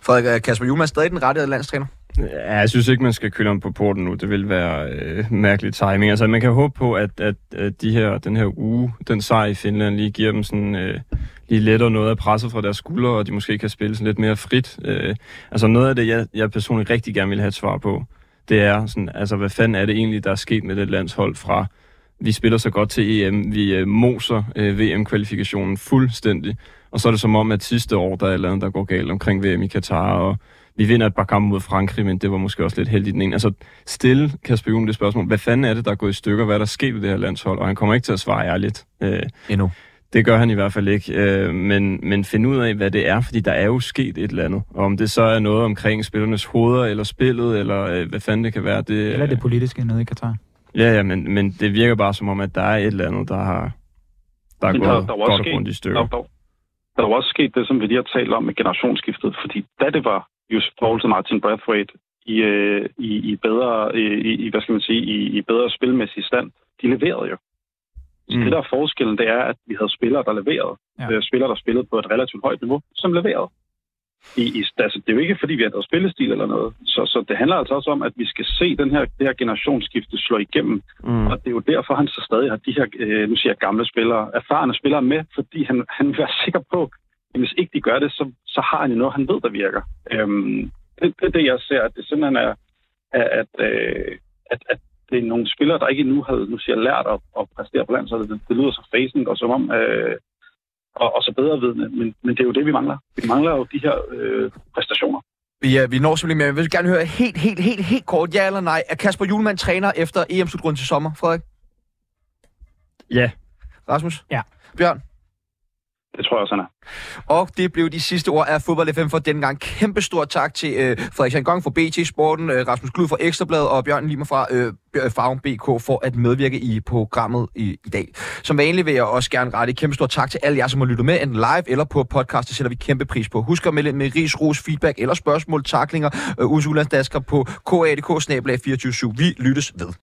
Frederik, er Kasper Julemand stadig den rette landstræner? Ja, jeg synes ikke, man skal køle om på porten nu. Det vil være øh, mærkelig timing. Altså, man kan håbe på, at, at, at de her, den her uge, den sejr i Finland, lige giver dem sådan, øh, lige letter noget af presset fra deres skuldre, og de måske kan spille sådan lidt mere frit. Øh, altså, noget af det, jeg, jeg personligt rigtig gerne vil have et svar på, det er sådan, altså, hvad fanden er det egentlig, der er sket med det landshold fra, vi spiller så godt til EM, vi øh, moser øh, VM-kvalifikationen fuldstændig, og så er det som om, at sidste år, der er et eller andet, der går galt omkring VM i Katar, og vi vinder et par kampe mod Frankrig, men det var måske også lidt heldigt den ene. Altså, stille Kasper Juhl det spørgsmål, hvad fanden er det, der er gået i stykker, hvad er der sket i det her landshold? Og han kommer ikke til at svare ærligt. Øh, Endnu. det gør han i hvert fald ikke. Øh, men, men finde ud af, hvad det er, fordi der er jo sket et eller andet. Og om det så er noget omkring spillernes hoveder, eller spillet, eller øh, hvad fanden det kan være. Det, Eller det politiske nede i Katar. Ja, ja, men, men det virker bare som om, at der er et eller andet, der har der er Men gået der- der godt og sket- grundigt i Der, stykker. der, der var også sket det, som vi lige har talt om med generationsskiftet, fordi da det var Josef Poulsen Martin Brathwaite i, øh, i, i bedre, i, i, hvad skal man sige, i, i bedre spilmæssig stand, de leverede jo. Så Mm. det der er forskellen, det er, at vi havde spillere, der leverede. Ja. Ja. Spillere, der spillede på et relativt højt niveau, som leverede. I, i, altså, det er jo ikke, fordi vi har noget spillestil eller noget. Så, så det handler altså også om, at vi skal se den her, det her generationsskifte slå igennem. Mm. Og det er jo derfor, han så stadig har de her, øh, nu siger jeg gamle spillere, erfarne spillere med, fordi han, han vil være sikker på, hvis ikke de gør det, så, så har han jo noget, han ved, der virker. Øhm, det, det er det, jeg ser, at det simpelthen er, at, at, øh, at, at det er nogle spillere, der ikke endnu havde, nu siger lært at, at præstere på landsholdet. Det, det lyder så facing og som om, øh, og, og så bedre vidne, men, men det er jo det, vi mangler. Vi mangler jo de her øh, præstationer. Vi, uh, vi når simpelthen mere. Jeg vil gerne høre helt, helt, helt, helt kort, ja eller nej. Er Kasper Julemand træner efter EM-slutrunden til sommer, Frederik? Ja, Rasmus? Ja. Bjørn? Det tror jeg også, han er. Og det blev de sidste ord af Fodbold FM for denne gang. Kæmpe stor tak til øh, Frederik Gang fra BT Sporten, øh, Rasmus Glud fra Ekstrabladet og Bjørn Limer fra øh, øh Farven BK for at medvirke i programmet i, i dag. Som vanligt vil jeg også gerne rette et kæmpe stor tak til alle jer, som har lyttet med enten live eller på podcast. Det sætter vi kæmpe pris på. Husk at melde med ris, ros, feedback eller spørgsmål, taklinger, øh, ugens på kadk 24 Vi lyttes ved.